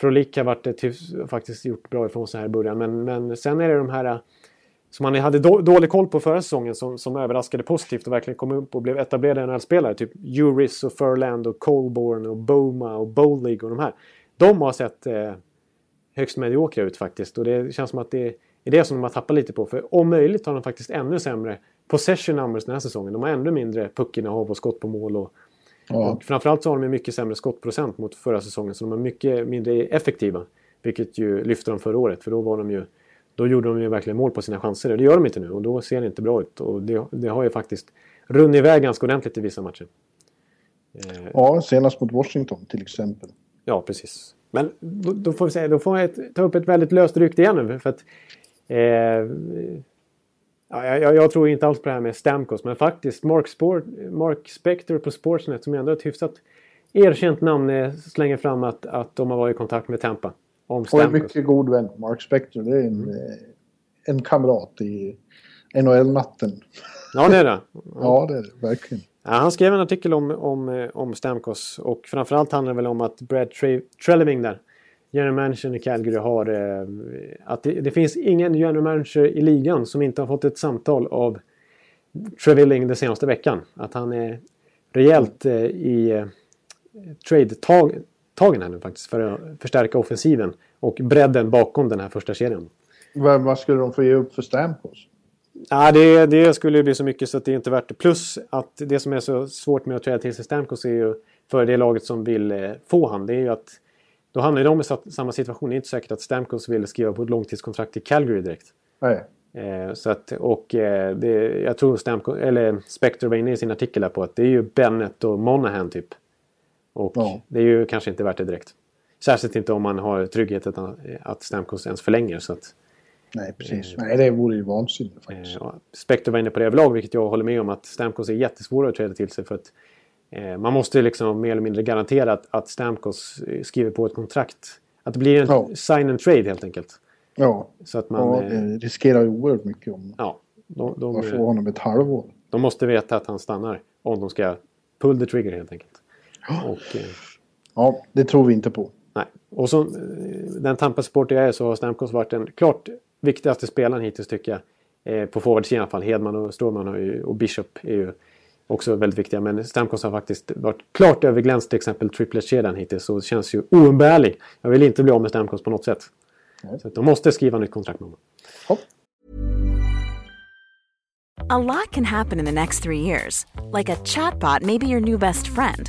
Frolik har varit, ett hyfs- faktiskt gjort bra ifrån sig här i början, men, men sen är det de här eh, som man hade då, dålig koll på förra säsongen som, som överraskade positivt och verkligen kom upp och blev etablerade NHL-spelare. Typ Uris och Furland och Colborn och Boma och Bowlig och de här. De har sett eh, högst mediokra ut faktiskt och det känns som att det är det som de har tappat lite på. För om möjligt har de faktiskt ännu sämre possession numbers den här säsongen. De har ännu mindre puckinnehav och skott på mål och, Ja. och framförallt så har de mycket sämre skottprocent mot förra säsongen så de är mycket mindre effektiva. Vilket ju lyfter dem förra året för då var de ju då gjorde de ju verkligen mål på sina chanser. Det gör de inte nu och då ser det inte bra ut. Och det, det har ju faktiskt runnit iväg ganska ordentligt i vissa matcher. Eh, ja, senast mot Washington till exempel. Ja, precis. Men då, då får vi säga, då får jag ta upp ett väldigt löst rykte igen nu. För att, eh, ja, jag, jag tror inte alls på det här med Stamkos, men faktiskt Mark, Sport, Mark Spector på Sportsnet som ändå är ett hyfsat erkänt namn eh, slänger fram att, att de har varit i kontakt med Tampa. Om Och en mycket god vän, Mark Spector. Det är en, eh, en kamrat i NHL-natten. Ja, det är det. Ja, det är det verkligen. Ja, han skrev en artikel om, om, eh, om Stamkos och framförallt handlar det väl om att Brad Tre- Treleving där, general manager i Calgary, har... Eh, att det, det finns ingen general manager i ligan som inte har fått ett samtal av Trevilling den senaste veckan. Att han är rejält eh, i eh, trade-tagen här nu faktiskt för att förstärka offensiven och bredden bakom den här första serien. Vad, skulle de få ge upp för Stamkos? Ja, det, det skulle ju bli så mycket så att det är inte värt det. Plus att det som är så svårt med att träda till sig Stamkos är ju för det laget som vill eh, få han. Det är ju att då hamnar de i sa- samma situation. Det är inte säkert att Stamkos vill skriva på ett långtidskontrakt i Calgary direkt. Nej. Eh, så att, och eh, det, jag tror Stamkos, eller Spector var inne i sin artikel här på att det är ju Bennett och Monahan typ. Och Ja. det är ju kanske inte värt det direkt. Särskilt inte om man har tryggheten att, att Stamkos ens förlänger. Så att, Nej, precis. Nej, det vore ju vansinnigt faktiskt. Eh, Spector var inne på det överlag, vilket jag håller med om att Stamkos är jättesvåra att träda till sig för att eh, man måste liksom mer eller mindre garantera att, att Stamkos eh, skriver på ett kontrakt. Att det blir en Ja. sign and trade helt enkelt. Ja, Så att man... ja eh, det riskerar ju oerhört mycket om ja, de, de, man får eh, honom ett halvår. de måste veta att han stannar om de ska pull the trigger helt enkelt. Och, eh, Ja, det tror vi inte på. nej. och som eh, den Tampa-supporter jag är så har Stamkos varit den klart viktigaste spelaren hittills tycker jag. Eh, på forwardsidan i alla fall. Hedman och Stråman har ju, och Bishop är ju också väldigt viktiga. Men Stamkos har faktiskt varit klart överglänst till exempel triplets-kedjan hittills. Och känns ju oumbärlig. Jag vill inte bli av med Stamkos på något sätt. Nej. Så att de måste skriva nytt kontrakt med honom. Hopp. A lot can happen in the next three years. Like a chatbot may be your new best friend.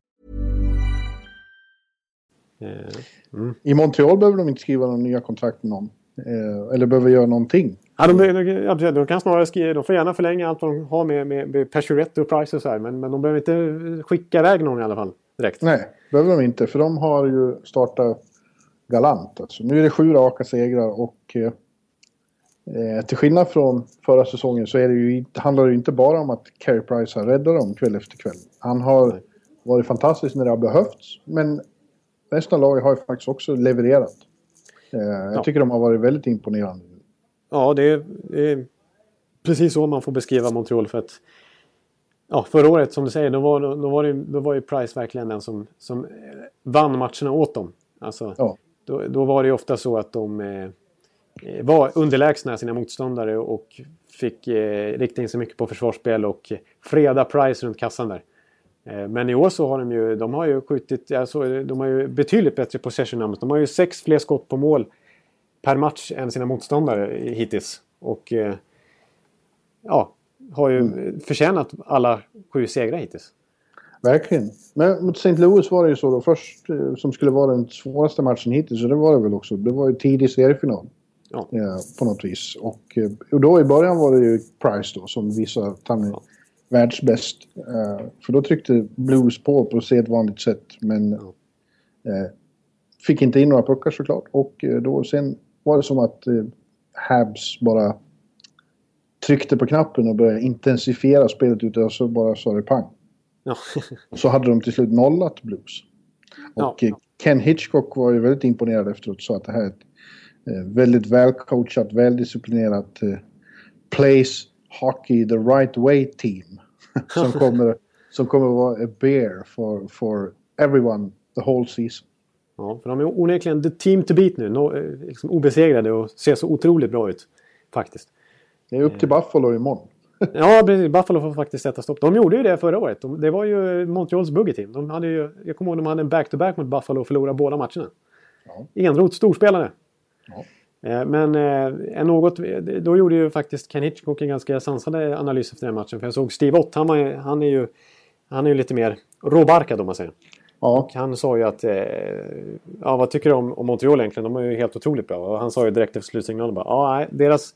Eh, I Montreal behöver de inte skriva några nya kontrakt med någon. Eh, eller behöver göra någonting. Ja, de, de, de kan snarare skriva, de får gärna förlänga allt de har med, med, med Pacioretty och Price och så här. Men, men de behöver inte skicka iväg någon i alla fall direkt. Nej, behöver de inte. För de har ju startat galant. Alltså. Nu är det sju raka segrar och eh, eh, till skillnad från förra säsongen så är det ju, handlar det ju inte bara om att Carey Price har räddat dem kväll efter kväll. Han har Nej. varit fantastisk när det har behövts. Men av laget har ju faktiskt också levererat. Eh, jag Ja. tycker de har varit väldigt imponerande. Ja, det är, det är precis så man får beskriva Montreal. för att ja, Förra året, som du säger, då var, då var, det, då var ju Price verkligen den som, som eh, vann matcherna åt dem. Alltså, Ja. då, då var det ju ofta så att de eh, eh, var underlägsna sina motståndare och fick eh, rikta in sig mycket på försvarsspel och freda Price runt kassan där. Eh, Men i år så har de ju, de har ju skjutit, alltså, de har ju betydligt bättre possession numbers. De har ju sex fler skott på mål per match än sina motståndare hittills. Och eh, ja, har ju mm. förtjänat alla sju segrar hittills. Verkligen. Men mot St. Louis var det ju så då först eh, som skulle vara den svåraste matchen hittills. Och det var det väl också. Det var ju tidig seriefinal. Ja. ja på något vis. Och, eh, och då i början var det ju Price då som han är ja. Världsbäst. Uh, för då tryckte Blues på på sedvanligt sätt. Men uh, fick inte in några puckar såklart. Och uh, då sen var det som att Habs bara tryckte på knappen och började intensifiera spelet och så bara sa det pang. Ja. så hade de till slut nollat Blues. Och ja. Ken Hitchcock var ju väldigt imponerad efteråt och sa att det här är ett eh, väldigt välcoachat, väldisciplinerat eh, Place Hockey the right way team. som, kommer, som kommer att vara a bear for, for everyone the whole season. Ja, för de är onekligen the team to beat nu. No, eh, liksom obesegrade och ser så otroligt bra ut. Faktiskt. Det är upp till Buffalo imorgon. ja, precis. Buffalo får faktiskt sätta stopp. De gjorde ju det förra året. De, det var ju Montreals buggy team. De hade ju, jag kommer ihåg de hade en back-to-back mot Buffalo och förlorade båda matcherna. Ja. Enrot, storspelare. Ja. Eh, men eh, något, då gjorde ju faktiskt Ken Hitchcock en ganska sansad analys efter den matchen. För jag såg Steve Ott, han, var, han är ju han är ju lite mer råbarkad om man säger. Ja. Och han sa ju att, eh, ja vad tycker du om, om Montreal egentligen? De är ju helt otroligt bra. Och han sa ju direkt efter slutsignalen bara, ja deras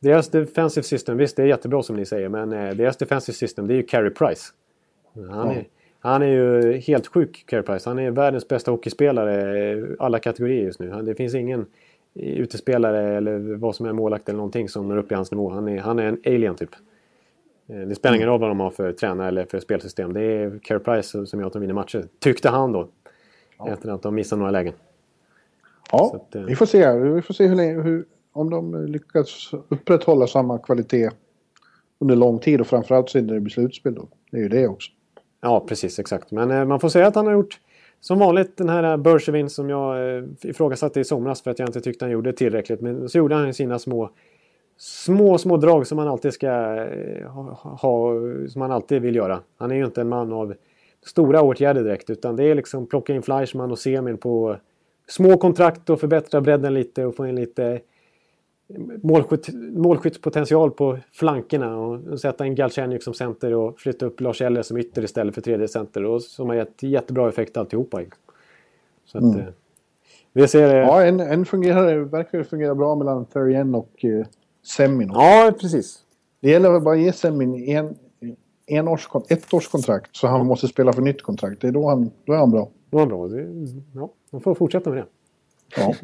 deras defensive system, visst det är jättebra som ni säger, men eh, deras defensive system det är ju Carey Price. Han är, han är ju helt sjuk, Carey Price. Han är världens bästa hockeyspelare i alla kategorier just nu. Det finns ingen utespelare eller vad som är målakt eller någonting som når upp i hans nivå. Han är, han är en alien typ. Eh, det spelar ingen roll vad de har för tränare eller för spelsystem. Det är Carey Price som gör att de vinner matcher. Tyckte han då. Ja. Efter att de missade några lägen. Ja, att, eh, vi får se. Vi får se hur, länge, hur, om de lyckas upprätthålla samma kvalitet under lång tid och framförallt så är det slutspel då. Det är ju det också. Ja, precis exakt. Men eh, man får säga att han har gjort som vanligt den här Bergevin som jag eh, ifrågasatte i somras för att jag inte tyckte han gjorde tillräckligt. Men så gjorde han sina små små, små drag som man alltid ska eh, ha, ha, som man alltid vill göra. Han är ju inte en man av stora åtgärder direkt utan det är liksom plocka in Fleischmann och Semin på små kontrakt och förbättra bredden lite och få in lite målskytt, målskyttspotential på flankerna och sätta in Galchenyuk som center och flytta upp Lars Eller som ytter istället för tredje center och som har gett jättebra effekt alltihopa. Så att, mm. Eh, vi ser, ja, en, en fungerar, verkar fungera bra mellan Therrien och eh, Semin. Ja, precis. Det gäller att bara ge Semin en, en års, ett års kontrakt så han måste spela för nytt kontrakt. Det är då, han, då är han bra. Då är han bra. Det, ja, man får fortsätta med det. Ja.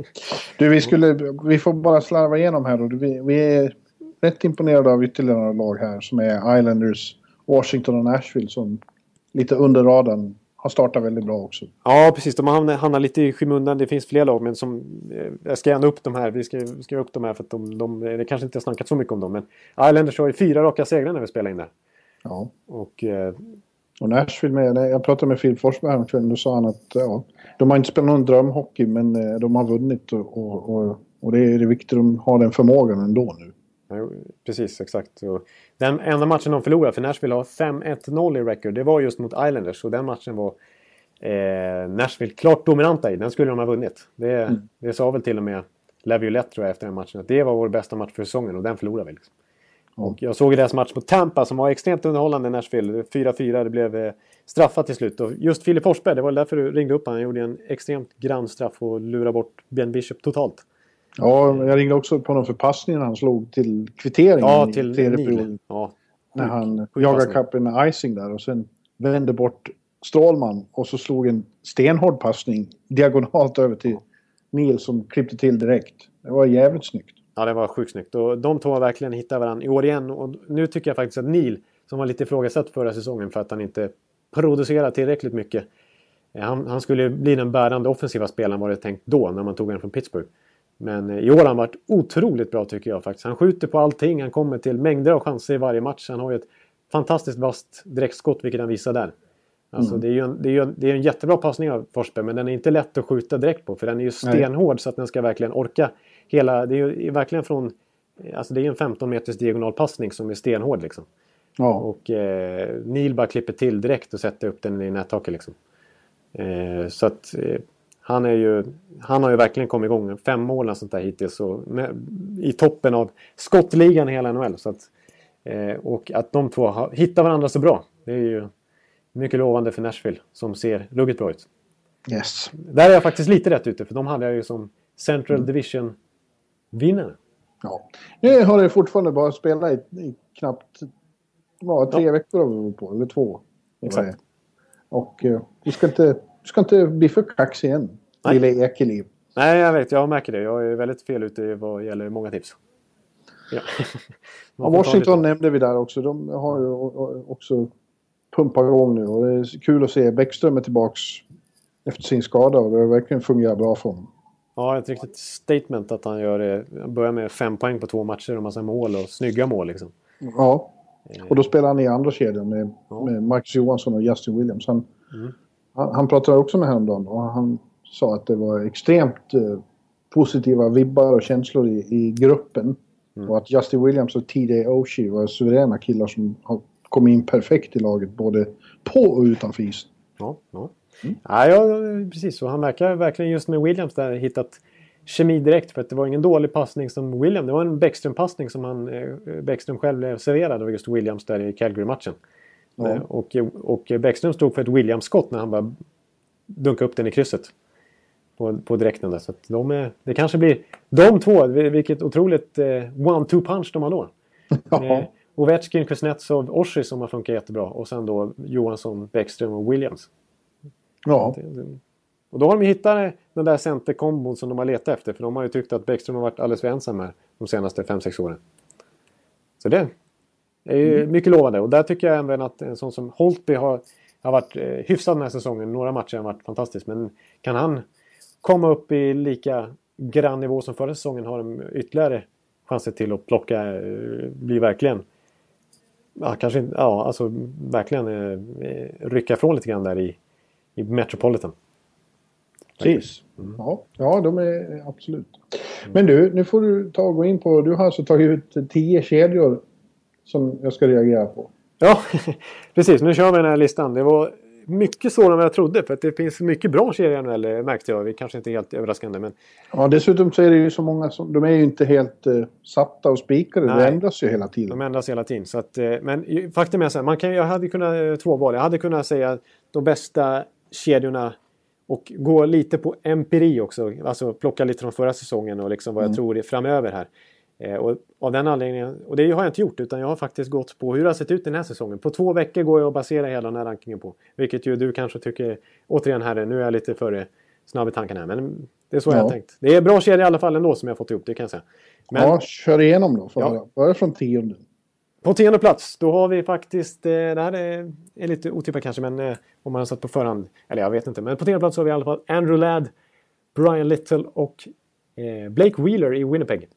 Du, vi, skulle, vi får bara slarva igenom här då. Vi, vi är rätt imponerade av ytterligare några lag här som är Islanders, Washington och Nashville som lite under radarn har startat väldigt bra också. Ja, precis. De hamnar, hamnar lite i skymundan. Det finns fler lag, men som... Eh, jag ska gärna upp de här. Vi ska, ska upp de här för att de, de... Det kanske inte har snackat så mycket om dem, men Islanders har ju fyra raka segrar när vi spelar in där. Ja. Och... Eh, och Nashville med. Jag pratade med Phil Forsberg häromkvällen. Då sa han att ja, de har inte spelat någon drömhockey men eh, de har vunnit och, och, och det är viktigt att de har den förmågan ändå nu. Ja, precis, exakt. Och den enda matchen de förlorade, för Nashville har 5-1-0 i record, det var just mot Islanders. Och den matchen var eh, Nashville klart dominanta i. Den skulle de ha vunnit. Det, mm. det sa väl till och med Laviolette tror jag efter den matchen. Att det var vår bästa match för säsongen och den förlorade vi. Liksom. Och jag såg deras match mot Tampa som var extremt underhållande i Nashville. 4-4, det blev eh, straffat till slut. Och just Filip Forsberg, det var därför du ringde upp honom. Han gjorde en extremt grann straff och lurade bort Ben Bishop totalt. Ja, jag ringde också på honom för passningen han slog till kvitteringen ja, till i perioden. Ja, när han jagade kappen icing där och sen vände bort Strålman och så slog en stenhård passning diagonalt över till Neil som klippte till direkt. Det var jävligt snyggt. Ja, det var sjukt snyggt. Och de två har verkligen hittat varandra i år igen. Och nu tycker jag faktiskt att Neil, som var lite ifrågasatt förra säsongen för att han inte producerar tillräckligt mycket. Eh, han, han skulle bli den bärande offensiva spelaren var det tänkt då när man tog honom från Pittsburgh. Men eh, i år har han varit otroligt bra tycker jag faktiskt. Han skjuter på allting, han kommer till mängder av chanser i varje match. Han har ju ett fantastiskt vasst direktskott vilket han visar där. Alltså, mm. det, är ju en, det, är ju, det är en jättebra passning av Forsberg men den är inte lätt att skjuta direkt på för den är ju stenhård Nej. så att den ska verkligen orka hela, det är ju verkligen från, alltså det är en 15 meters diagonalpassning som är stenhård liksom. Ja. Och eh, Neil bara klipper till direkt och sätter upp den i nättaket liksom. Eh, så att eh, han är ju, han har ju verkligen kommit igång. Fem mål och sånt där hittills. Och med, I toppen av skottligan i hela NHL. Så att, eh, och att de två har, hittar varandra så bra. Det är ju mycket lovande för Nashville som ser ruggigt bra ut. Yes. Där är jag faktiskt lite rätt ute för de hade jag ju som Central Division-vinnare. Ja. Nu har det fortfarande bara spelat i, i knappt ja, tre Ja. veckor har vi hållit på, eller två. Exakt. Och eh, du, ska inte, du ska inte bli för kaxig än, Nej. lille Ekeliv. Nej, jag vet. Jag märker det. Jag är väldigt fel ute vad gäller många tips. Ja. Washington nämnde vi där också. De har ju också pumpat igång nu och det är kul att se Bäckström är tillbaks efter sin skada och det har verkligen fungerat bra för honom. Ja, ett riktigt statement att han gör det. Börjar med fem poäng på två matcher och massa mål och snygga mål liksom. Ja, och då spelar han i andra kedjan med, Ja. med Marcus Johansson och Justin Williams. Han, Mm. han, han pratade också med häromdagen och han sa att det var extremt eh, positiva vibbar och känslor i, i gruppen. Mm. Och att Justin Williams och TJ Oshie var suveräna killar som har kommit in perfekt i laget både på och utanför isen. Ja, ja. Mm. ja, ja precis. Och han verkar verkligen just med Williams där hittat kemi direkt. För att det var ingen dålig passning som William. Det var en Bäckström-passning som han, eh, Bäckström själv blev serverad av just Williams där i Calgary-matchen. Eh, Och, och Bäckström stod för ett Williams-skott när han bara dunkade upp den i krysset. På, på direkten där. Så att de är, det kanske blir de två. Vilket otroligt eh, one-two punch de har då. Ja. Eh, Ovechkin, Kuznetsov, Oshie som har funkat jättebra. Och sen då Johansson, Bäckström och Williams. Ja, Och då har de hittat den där centerkombon som de har letat efter. För de har ju tyckt att Bäckström har varit alldeles för ensam här de senaste 5-6 åren. Så det är ju mycket lovande. Och där tycker jag även att en sån som Holtby har, har varit eh, hyfsad den här säsongen. Några matcher har varit fantastiskt. Men kan han komma upp i lika grann nivå som förra säsongen har de ytterligare chanser till att plocka, eh, bli verkligen Ja, kanske inte, ja, alltså verkligen eh, rycka ifrån lite grann där i, i Metropolitan. precis. Mm. Ja, ja, de är absolut. Men du, nu får du ta och gå in på... Du har alltså tagit ut tio kedjor som jag ska reagera på. Ja, precis. Nu kör vi den här listan. Det var mycket svårare än vad jag trodde. För att det finns mycket bra serier i NHL märkte jag. Vi kanske inte är helt överraskande. Men Ja, dessutom så är det ju så många som... De är ju inte helt eh, satta och spikade. Det Nej. ändras ju hela tiden. de ändras hela tiden. Så att, eh, men faktum är så här. Man kan, jag hade kunnat, eh, två val. Jag hade kunnat säga de bästa kedjorna. Och gå lite på empiri också. Alltså plocka lite från förra säsongen och liksom vad jag tror är framöver här. Eh, och av den anledningen, och det har jag inte gjort utan jag har faktiskt gått på hur det har sett ut den här säsongen. På två veckor går jag att basera hela den här rankingen på. Vilket ju du kanske tycker, återigen här, nu är jag lite för snabb i tanken här. Men det är så jag Ja. har tänkt. Det är bra kedja i alla fall ändå som jag fått ihop, det kan jag säga. Men Ja, kör igenom då. Ja. Börja från tionde. På tionde plats, då har vi faktiskt, eh, det här är, lite otippat kanske, men eh, om man har satt på förhand, eller jag vet inte. Men på tionde plats har vi i alla fall Andrew Ladd, Brian Little och eh, Blake Wheeler i Winnipeg.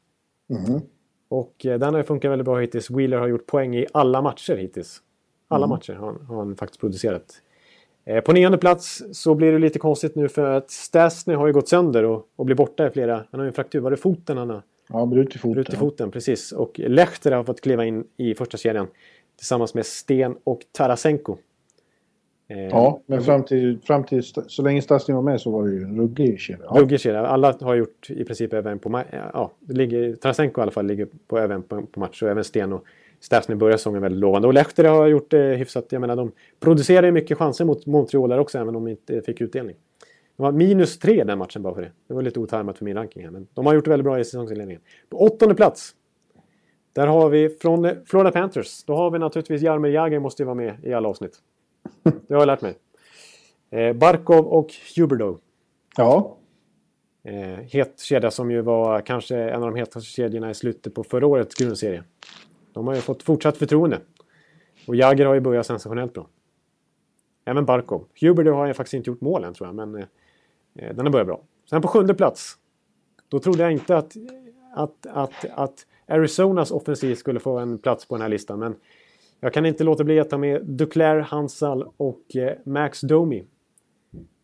Mhm. Och den har ju funkat väldigt bra hittills. Wheeler har gjort poäng i alla matcher hittills. Alla matcher har, han- har han faktiskt producerat. På nionde plats så blir det lite konstigt nu för att Stasny har ju gått sönder och, och blir borta i flera... Han har ju en fraktur. Var det foten han har? Ja, brutit foten. Brutit foten, precis. Och Lechter har fått kliva in i första kedjan tillsammans med Sten och Tarasenko. Eh, Ja, men fram till, fram till så länge Stasny var med så var det ju en ruggig kedja. Ja. Ruggig kedja. Alla har gjort i princip över en på match. Ja, det ligger, Tarasenko i alla fall ligger på över en på, på match. Och även Sten och Stasny börjar säsongen väldigt lovande. Och Lehtera har gjort det hyfsat. Jag menar, de producerar ju mycket chanser mot Montreal där också, även om de inte fick utdelning. De var minus tre den matchen bara för det. Det var lite otajmat för min ranking här. Men de har gjort det väldigt bra i säsongsinledningen. På åttonde plats. Där har vi från Florida Panthers. Då har vi naturligtvis Jaromir Jagr måste ju vara med i alla avsnitt. Det har jag lärt mig. Eh, Barkov och Huberdeau. ja. Eh, het kedja som ju var kanske en av de hetaste kedjorna i slutet på förra årets grundserie. De har ju fått fortsatt förtroende. Och Jagr har ju börjat sensationellt bra. Även Barkov. Huberdeau har ju faktiskt inte gjort mål än tror jag, men eh, den har börjat bra. Sen på sjunde plats. Då trodde jag inte att, att, att, att Arizonas offensiv skulle få en plats på den här listan, men jag kan inte låta bli att ta med Duclair, Hansal och eh, Max Domi.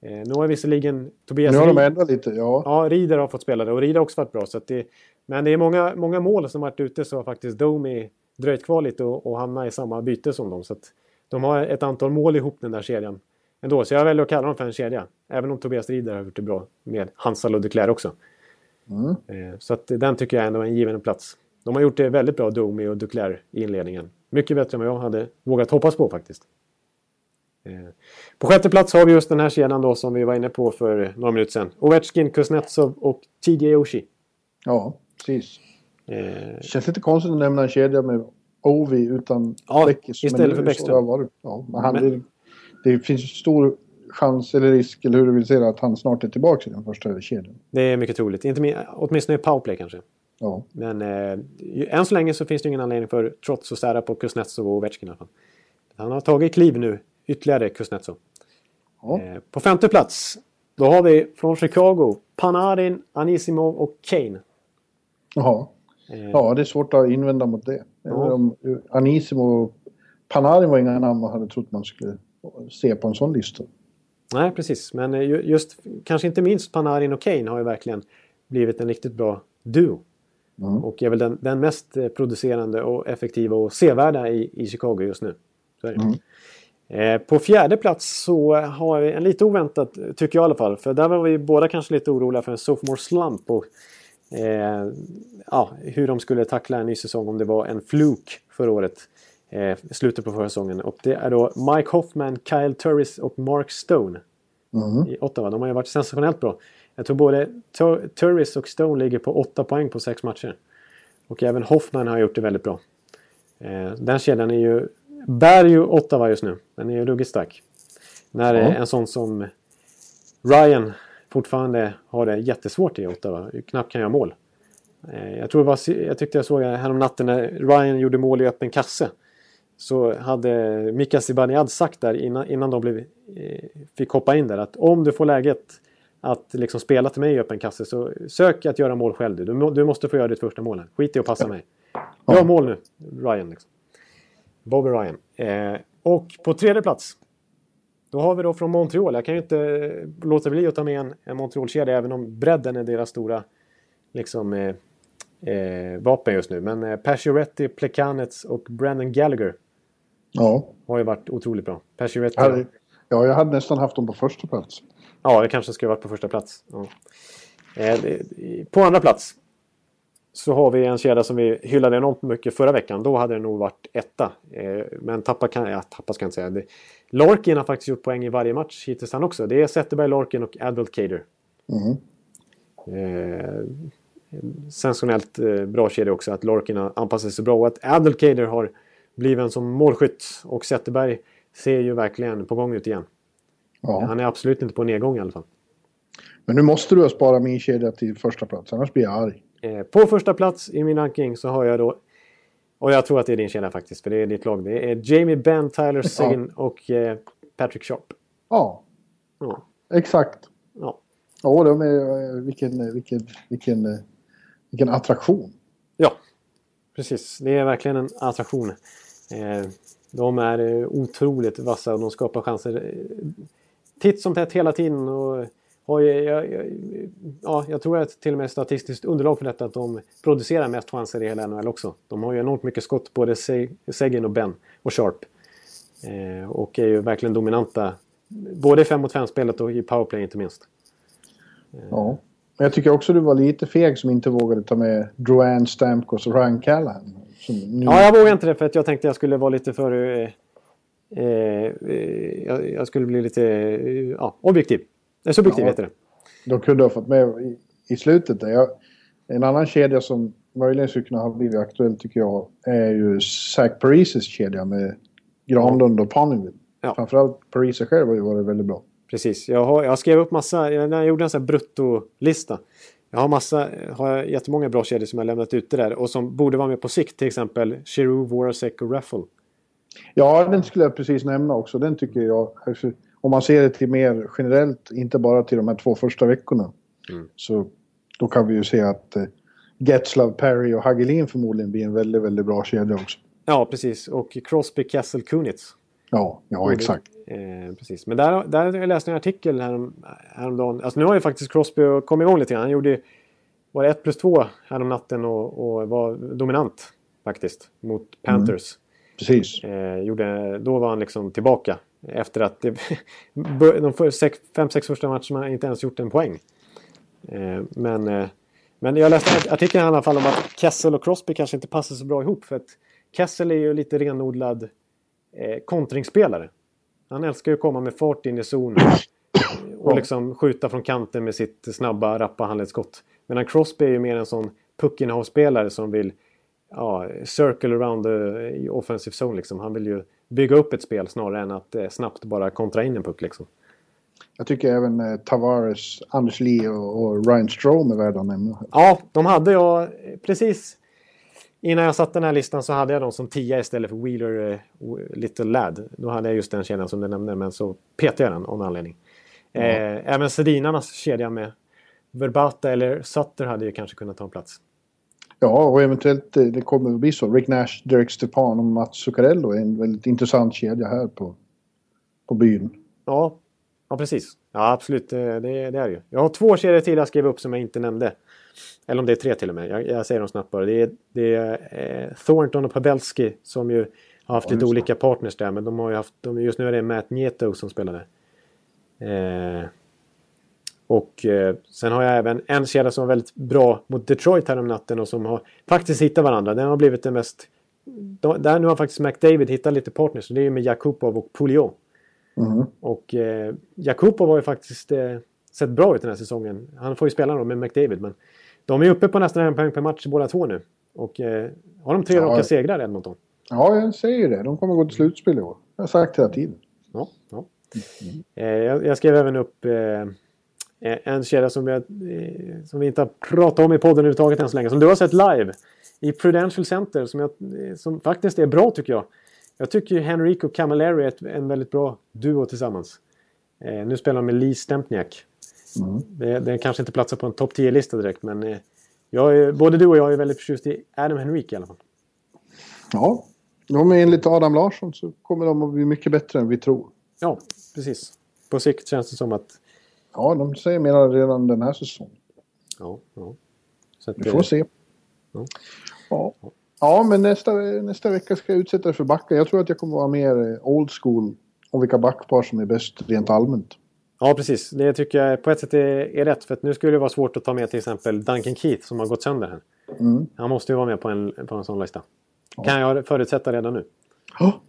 Eh, nu har visserligen Tobias Nu har de ändrat lite, ja. Ja, Rieder har fått spela det och Rieder har också varit bra. Så det, men det är många, många mål som varit ute så har faktiskt Domi dröjt kvar lite och, och hamnat i samma byte som dem. Så de har ett antal mål ihop den där serien. Ändå. Så jag väljer att kalla dem för en kedja. Även om Tobias Rieder har gjort det bra med Hansal och Duclair också. Mm. Eh, så att den tycker jag ändå är en given plats. De har gjort det väldigt bra, Domi och Duclair, i inledningen. Mycket bättre än vad jag hade vågat hoppas på faktiskt. Eh, på sjätte plats har vi just den här kedjan då som vi var inne på för några minuter sedan. Ovechkin, Kuznetsov och TJ Oshie. Ja, precis. Eh, känns lite konstigt att nämna en kedja med Ovi utan Ja, Bäckis. istället men det för Bäckström. Ja, men han, Men- Det, finns stor chans eller risk, eller hur du vill det, att han snart är tillbaka i den första kedjan. det är mycket troligt. Inte, min- åtminstone i powerplay kanske. Ja. Men eh, än så länge så finns det ingen anledning för Trots att sära på Kuznetsov och Ovechkin i alla fall. Han har tagit kliv nu, ytterligare Kuznetsov. Ja. Eh, på femte plats, då har vi från Chicago Panarin, Anisimov och Kane. Jaha. Eh, Ja, det är svårt att invända mot det. Ja. Ja. Om, Anisimo och Panarin var inga namn man hade trott man skulle se på en sån lista. Nej, precis. Men eh, ju- just, kanske inte minst Panarin och Kane har ju verkligen blivit en riktigt bra duo. Mm. Och är väl den, den mest eh, producerande och effektiva och sevärda i, i Chicago just nu. Mm. Eh, på fjärde plats så har vi en lite oväntat, tycker jag i alla fall. För där var vi båda kanske lite oroliga för en sophomore slump. Och, eh, ja, hur de skulle tackla en ny säsong om det var en fluk förra året. Eh, slutet på förra säsongen. Och det är då Mike Hoffman, Kyle Turris och Mark Stone Mm. i Ottawa. De har ju varit sensationellt bra. Jag tror både Tur- Turris och Stone ligger på 8 poäng på 6 matcher. Och även Hoffman har gjort det väldigt bra. Eh, den kedjan är ju, bär ju Ottawa just nu. Den är ju ruggigt stark. När eh, en sån som Ryan fortfarande har det jättesvårt i Ottawa. Knappt kan göra mål. Eh, jag, tror var, jag tyckte jag såg härom natten när Ryan gjorde mål i öppen kasse. Så hade Mika Zibanejad sagt där innan, innan de blev, eh, fick hoppa in där att om du får läget att liksom spela till mig i öppen kasse så sök att göra mål själv. Du, du, du måste få göra ditt första mål här. Skit i att passa mig. Gör mål nu, Ryan. Liksom. Bobby Ryan. Eh, och på tredje plats. Då har vi då från Montreal. Jag kan ju inte eh, låta bli att ta med en, en Montreal-kedja även om bredden är deras stora liksom, eh, eh, vapen just nu. Men eh, Pacioretty, Plekanec och Brandon Gallagher Ja. har ju varit otroligt bra. Jag hade, ja, jag hade nästan haft dem på första plats. ja det kanske skulle varit på första plats. Ja. Eh, på andra plats så har vi en kedja som vi hyllade enormt mycket förra veckan. Då hade det nog varit etta. Eh, men tappa kan ja, tappa ska jag inte säga. Larkin har faktiskt gjort poäng i varje match hittills han också. Det är Zetterberg, Larkin och Advocator. Mm. Eh, sensationellt eh, bra kedja också att Larkin har anpassat sig bra och att Advocator har blivit en som målskytt. Och Zetterberg ser ju verkligen på gång ut igen. Ja. Han är absolut inte på nedgång i alla fall. Men nu måste du ha sparat min kedja till första plats, annars blir jag arg. Eh, på första plats i min ranking så har jag då och jag tror att det är din kedja faktiskt, för det är ditt lag. Det är Jamie Benn, Tyler Seguin och eh, Patrick Sharp. Ja, Ja, exakt. ja. Ja, de är, eh, vilken, vilken, vilken, vilken attraktion. ja, precis. Det är verkligen en attraktion. Eh, de är eh, otroligt vassa och de skapar chanser eh, titt som tätt hela tiden. Och har ju, jag, jag, ja, jag tror att till och med statistiskt underlag för detta att de producerar mest chanser i hela NHL också. De har ju enormt mycket skott, både Seguin och Ben och Sharp. Eh, och är ju verkligen dominanta både i 5 mot 5-spelet och i powerplay inte minst. Ja. Men jag tycker också du var lite feg som inte vågade ta med Drouin Stamkos och Ryan Callahan. Nu... Ja, jag vågar inte det för att jag tänkte jag skulle vara lite för... Eh, eh, jag, jag skulle bli lite eh, ja, objektiv. Eh, subjektiv Ja. heter det. De kunde ha fått med i, i slutet. Där. Jag, en annan kedja som möjligen skulle kunna ha blivit aktuell tycker jag är ju Zach Parises kedja med Granlund och Ponneville. Ja. Framförallt Parise själv har ju varit väldigt bra. Precis. Jag, har, jag skrev upp massa... Jag, när jag gjorde en sån här bruttolista. Jag har massa... Har jättemånga bra kedjor som jag lämnat ute där och som borde vara med på sikt. Till exempel Giroux, Voracek och Raffle. Ja, den skulle jag precis nämna också. Den tycker jag, alltså, om man ser det till mer generellt, inte bara till de här två första veckorna. Mm. Så då kan vi ju se att eh, Getzlav, Perry och Hagelin förmodligen blir en väldigt, väldigt bra kedja också. Ja, precis. Och Crosby, Kessel, Kunitz. Ja, ja exakt. Eh, precis. Men där, där har jag en artikel härom, häromdagen. Alltså nu har ju faktiskt Crosby kommit igång lite grann. Han gjorde var det 1 plus 2 härom natten och, och var dominant faktiskt mot Panthers. Precis. Eh, gjorde, då var han liksom tillbaka Efter att det, de fem, sex första matcherna inte ens gjort en poäng. Eh, men, eh, men jag läste en artikel i alla fall om att Kessel och Crosby kanske inte passar så bra ihop. För att Kessel är ju lite renodlad eh, kontringsspelare. Han älskar ju att komma med fart in i zonen. Och liksom skjuta från kanten med sitt snabba, rappa handledsskott. Medan Crosby är ju mer en sån puckinnehavsspelare som vill ja, circle around the offensive zone. Liksom. Han vill ju bygga upp ett spel snarare än att eh, snabbt bara kontra in en puck. Liksom. Jag tycker även eh, Tavares, Anders Lee och, och Ryan Strome är värda att nämna. Ja, de hade jag precis innan jag satte den här listan så hade jag dem som tia istället för Wheeler eh, Little Lad. Då hade jag just den kedjan som du nämnde, men så petade jag den av någon anledning. Mm. Eh, även Sedinarnas kedja med Verbata eller Sutter hade ju kanske kunnat ta en plats. Ja, och eventuellt eh, det kommer att bli så. Rick Nash, Derek Stepan och Mats Zuccarello är en väldigt intressant kedja här på, på byn. Ja, ja precis. Ja, absolut. Det, det är det ju. Jag har två kedjor till jag skrev upp som jag inte nämnde. Eller om det är tre till och med. Jag, jag säger dem snabbt bara. Det är, det är eh, Thornton och Pavelski som ju har haft ja, lite olika partners där. Men de har ju haft, de, just nu är det Matt Nieto som spelade. Eh, och eh, sen har jag även en kedja som var väldigt bra mot Detroit här om natten och som har faktiskt hittat varandra. Den har blivit det mest... Där nu har faktiskt McDavid hittat lite partners. Det är ju med Jakubov och Pouliot. Mm. Och eh, Jakubov har ju faktiskt eh, sett bra ut den här säsongen. Han får ju spela då med McDavid men de är uppe på nästan en poäng per match båda två nu. Och eh, har de tre ja, raka segrar Edmonton? Ja, jag säger det. De kommer gå till slutspel i år. Jag har sagt hela tiden. Ja, ja. Mm. Eh, jag, jag, skrev även upp Eh, en kedja som, jag, eh, som vi inte har pratat om i podden överhuvudtaget än så länge. Som du har sett live i Prudential Center som, jag, eh, som faktiskt är bra tycker jag. Jag tycker Henrico Camilleri är en väldigt bra duo tillsammans. Eh, nu spelar de med Lee Stempniak. Mm. Det, det kanske inte platsar på en topp 10-lista direkt men eh, jag är, både du och jag är väldigt förtjust i Adam Henrique i alla fall. Ja, de är enligt Adam Larsson så kommer de att bli mycket bättre än vi tror. Ja, precis. På sikt känns det som att Ja, de säger mer redan den här säsongen. Ja, ja. Så Vi får det... se. Ja. ja. Ja, men nästa, nästa vecka ska jag utsätta dig för backar. Jag tror att jag kommer vara mer eh, old school om vilka backpar som är bäst rent allmänt. Ja, precis. Det tycker jag på ett sätt är, är rätt. För nu skulle det vara svårt att ta med till exempel Duncan Keith som har gått sönder här. Mm. Han måste ju vara med på en, på en sån lista. Ja. Kan jag förutsätta redan nu.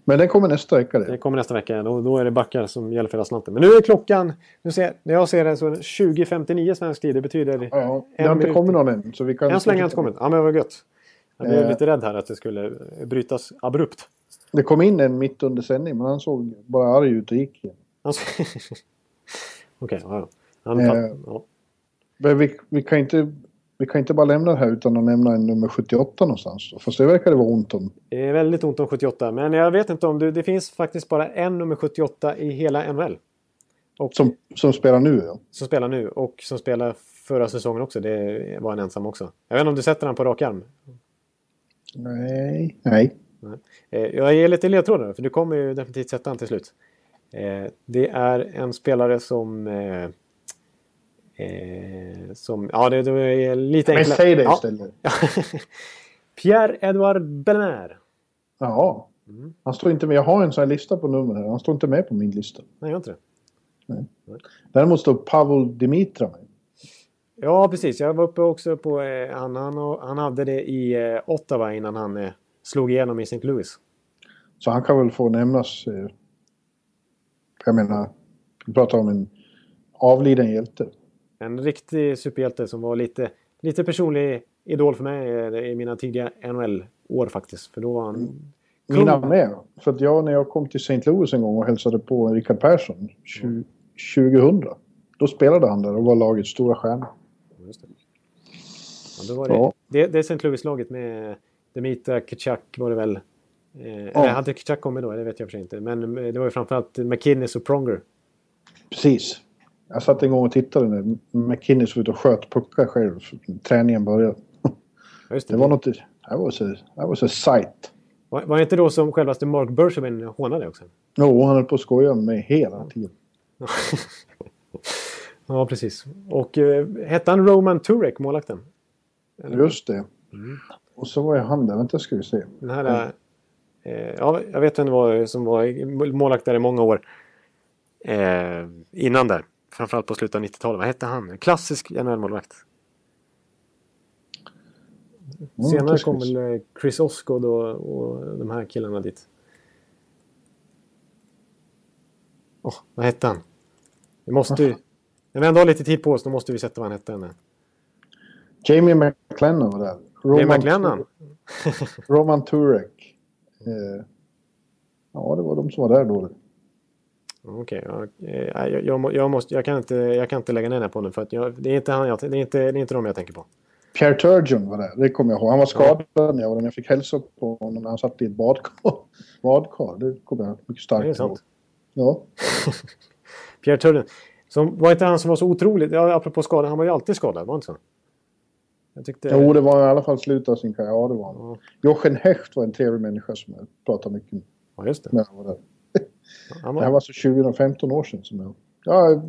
Men den kommer nästa vecka. Det. Den kommer nästa vecka. Då, då är det backar som gäller för hela slanten. Men nu är klockan, nu ser, när jag ser det så 20.59 svensk tid. Det betyder... Ja, det har inte kommit någon än. Så vi kan än så länge har inte kommit. Ja, men vad gött. Jag blev eh. lite rädd här att det skulle brytas abrupt. Det kom in en mitt under sändning, men han såg bara arg ut och gick igen. Okej, okay, ja, ja. eh, ja. Men vi, vi kan inte vi kan inte bara lämna det här utan att nämna en nummer 78 någonstans. Fast det verkar det vara ont om. Det är väldigt ont om 78. Men jag vet inte om du... Det finns faktiskt bara en nummer 78 i hela NHL. Och, som, som spelar nu ja. Som spelar nu och som spelar förra säsongen också. Det var en ensam också. Jag vet inte om du sätter den på rak arm? Nej. Nej. Eh, jag ger lite ledtrådar för du kommer ju definitivt sätta den till slut. Eh, det är en spelare som eh, som, ja, det, är lite enklare. Men säg det istället. Ja. Pierre-Edouard Bellemare. Ja. Mm. Han står inte med. Jag har en sån här lista på nummer här. Han står inte med på min lista. Nej, jag inte det. Nej. Däremot står Pavel Dimitra med. Ja, precis. Jag var uppe också på... Eh, han, han, han hade det i eh, Ottawa innan han eh, slog igenom i St. Louis. Så han kan väl få nämnas... Eh, jag menar, vi pratar om en avliden hjälte. En riktig superhjälte som var lite, lite personlig idol för mig i mina tidiga NHL-år faktiskt. För då var han... Mm. Mina med. För att jag när jag kom till St. Louis en gång och hälsade på Rickard Persson 2000. Då spelade han där och var lagets stora stjärna. Det. Ja, då var det, ja. det, det St. Louis-laget med Demita Kitchak var det väl. Eh, ja. Hade Kitchak kommit då? Det vet jag för sig inte. Men det var ju framförallt McKinnis och Pronger. Precis. Jag satt en gång och tittade när McKinney såg ut och sköt puckar själv. Träningen började. Just det. det var något... Det a, that was a sight. Var, var det inte då som självaste Mark Bergevin hånade också? Jo, han höll på att skoja med mig hela tiden. ja, precis. Och uh, hette han Roman Turek, målvakten? Just det. Mm. Och så var ju han där. Vänta ska vi se. Den här... Mm. Uh, ja, jag vet vem det var som var målvakt där i många år. Eh, innan där. Framförallt på slutet av 90-talet. Vad hette han? Klassisk NHL-målvakt. Mm, Senare kom väl eh, Chris Osgood och, och de här killarna dit. Åh, vad hette han? Vi måste ju... När vi ändå har lite tid på oss, då måste vi sätta vad han hette. Jamie McLennan var där. Jay McLennan. Roman Turek. Eh, ja, det var de som var där då. Okej, ja, eh, jag, jag, jag, måste, jag, kan inte, jag kan inte lägga ner den här på nu för att jag, det, är inte han jag, det, är inte, det är inte de jag tänker på. Pierre Turgeon var där, det kommer jag ihåg. Han var skadad när jag var där. Jag fick hälsa på honom när han satt i ett badkar. badkar. Det kommer jag mycket starkt Det är sant. ihåg. Ja. Pierre Turden. Som, var inte han som var så otroligt, ja, apropå skada, han var ju alltid skadad, var det inte så? Jag tyckte... Jo, det var i alla fall slutet av sin karriär. Ja, det var han. Ja. Jochen Hecht var en trevlig människa som jag pratade mycket med Ja, just det. när jag var där. Han Det här var, var så 2015 år sedan som jag... Ja,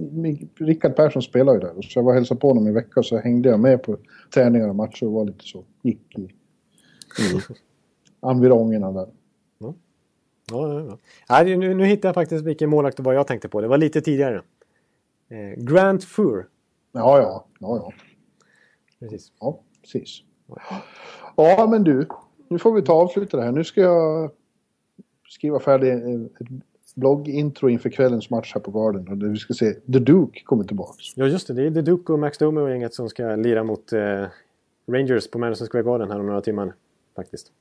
Rickard Persson spelade ju där. Så jag var och hälsade på honom i vecka så hängde jag med på träningar och matcher och var lite så. Gick i, i environgerna där. ja, ja, ja. Nej, nu, nu hittade jag faktiskt vilken målvakt det var jag tänkte på. Det var lite tidigare. Eh, Grant Fur. Ja, ja, ja, ja. Precis. Ja, precis. Ja, men du. Nu får vi ta avsluta det här. Nu ska jag skriva färdigt ett bloggintro inför kvällens match här på Garden. Och vi ska se The Duke kommer tillbaka. Ja, just det. Det är The Duke och Max Domi och gänget som ska lira mot eh, Rangers på Madison Square Garden här om några timmar. Faktiskt.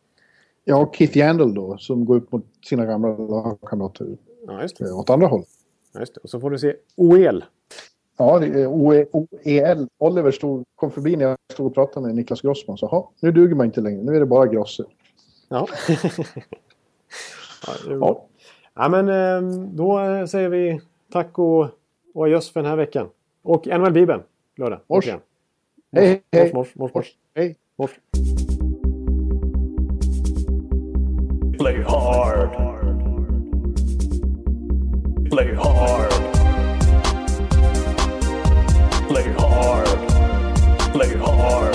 Ja, och Keith Yandel då, som går upp mot sina gamla lagkamrater Ja, just det. eh, åt andra håll. Ja, just det. Och så får du se OEL. Ja, OEL. Oliver stod, kom förbi när jag stod och pratade med Niklas Grossman. Så, "Jaha, nu duger man inte längre. Nu är det bara Grosse. Ja. ja. Ja. ja, men eh, då eh, säger vi tack och, och adjöss för den här veckan. Och NHL-bibeln lördag. Mors. återigen. Hej, hej. Mors, mors, mors, mors. Hej. mors. Play hard. Play hard. Play hard. Play hard.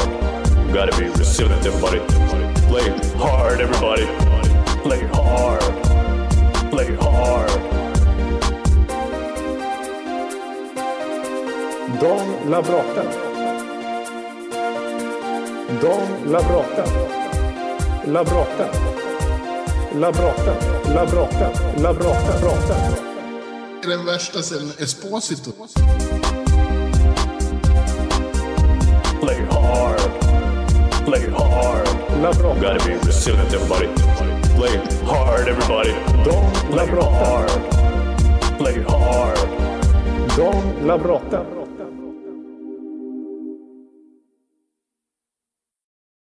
Gotta be resilient, everybody. Play hard, everybody. Play hard. Play hard. Dan Labrata. Dan Labrata. Labrata. Labrata. Labrata. Labrata. Labrata. är den värsta sen Esposito. Play hard. Play hard. Labrata. Gotta be resilient, everybody. Play hard, everybody. Dan Play hard. Play hard. Dan Labrata.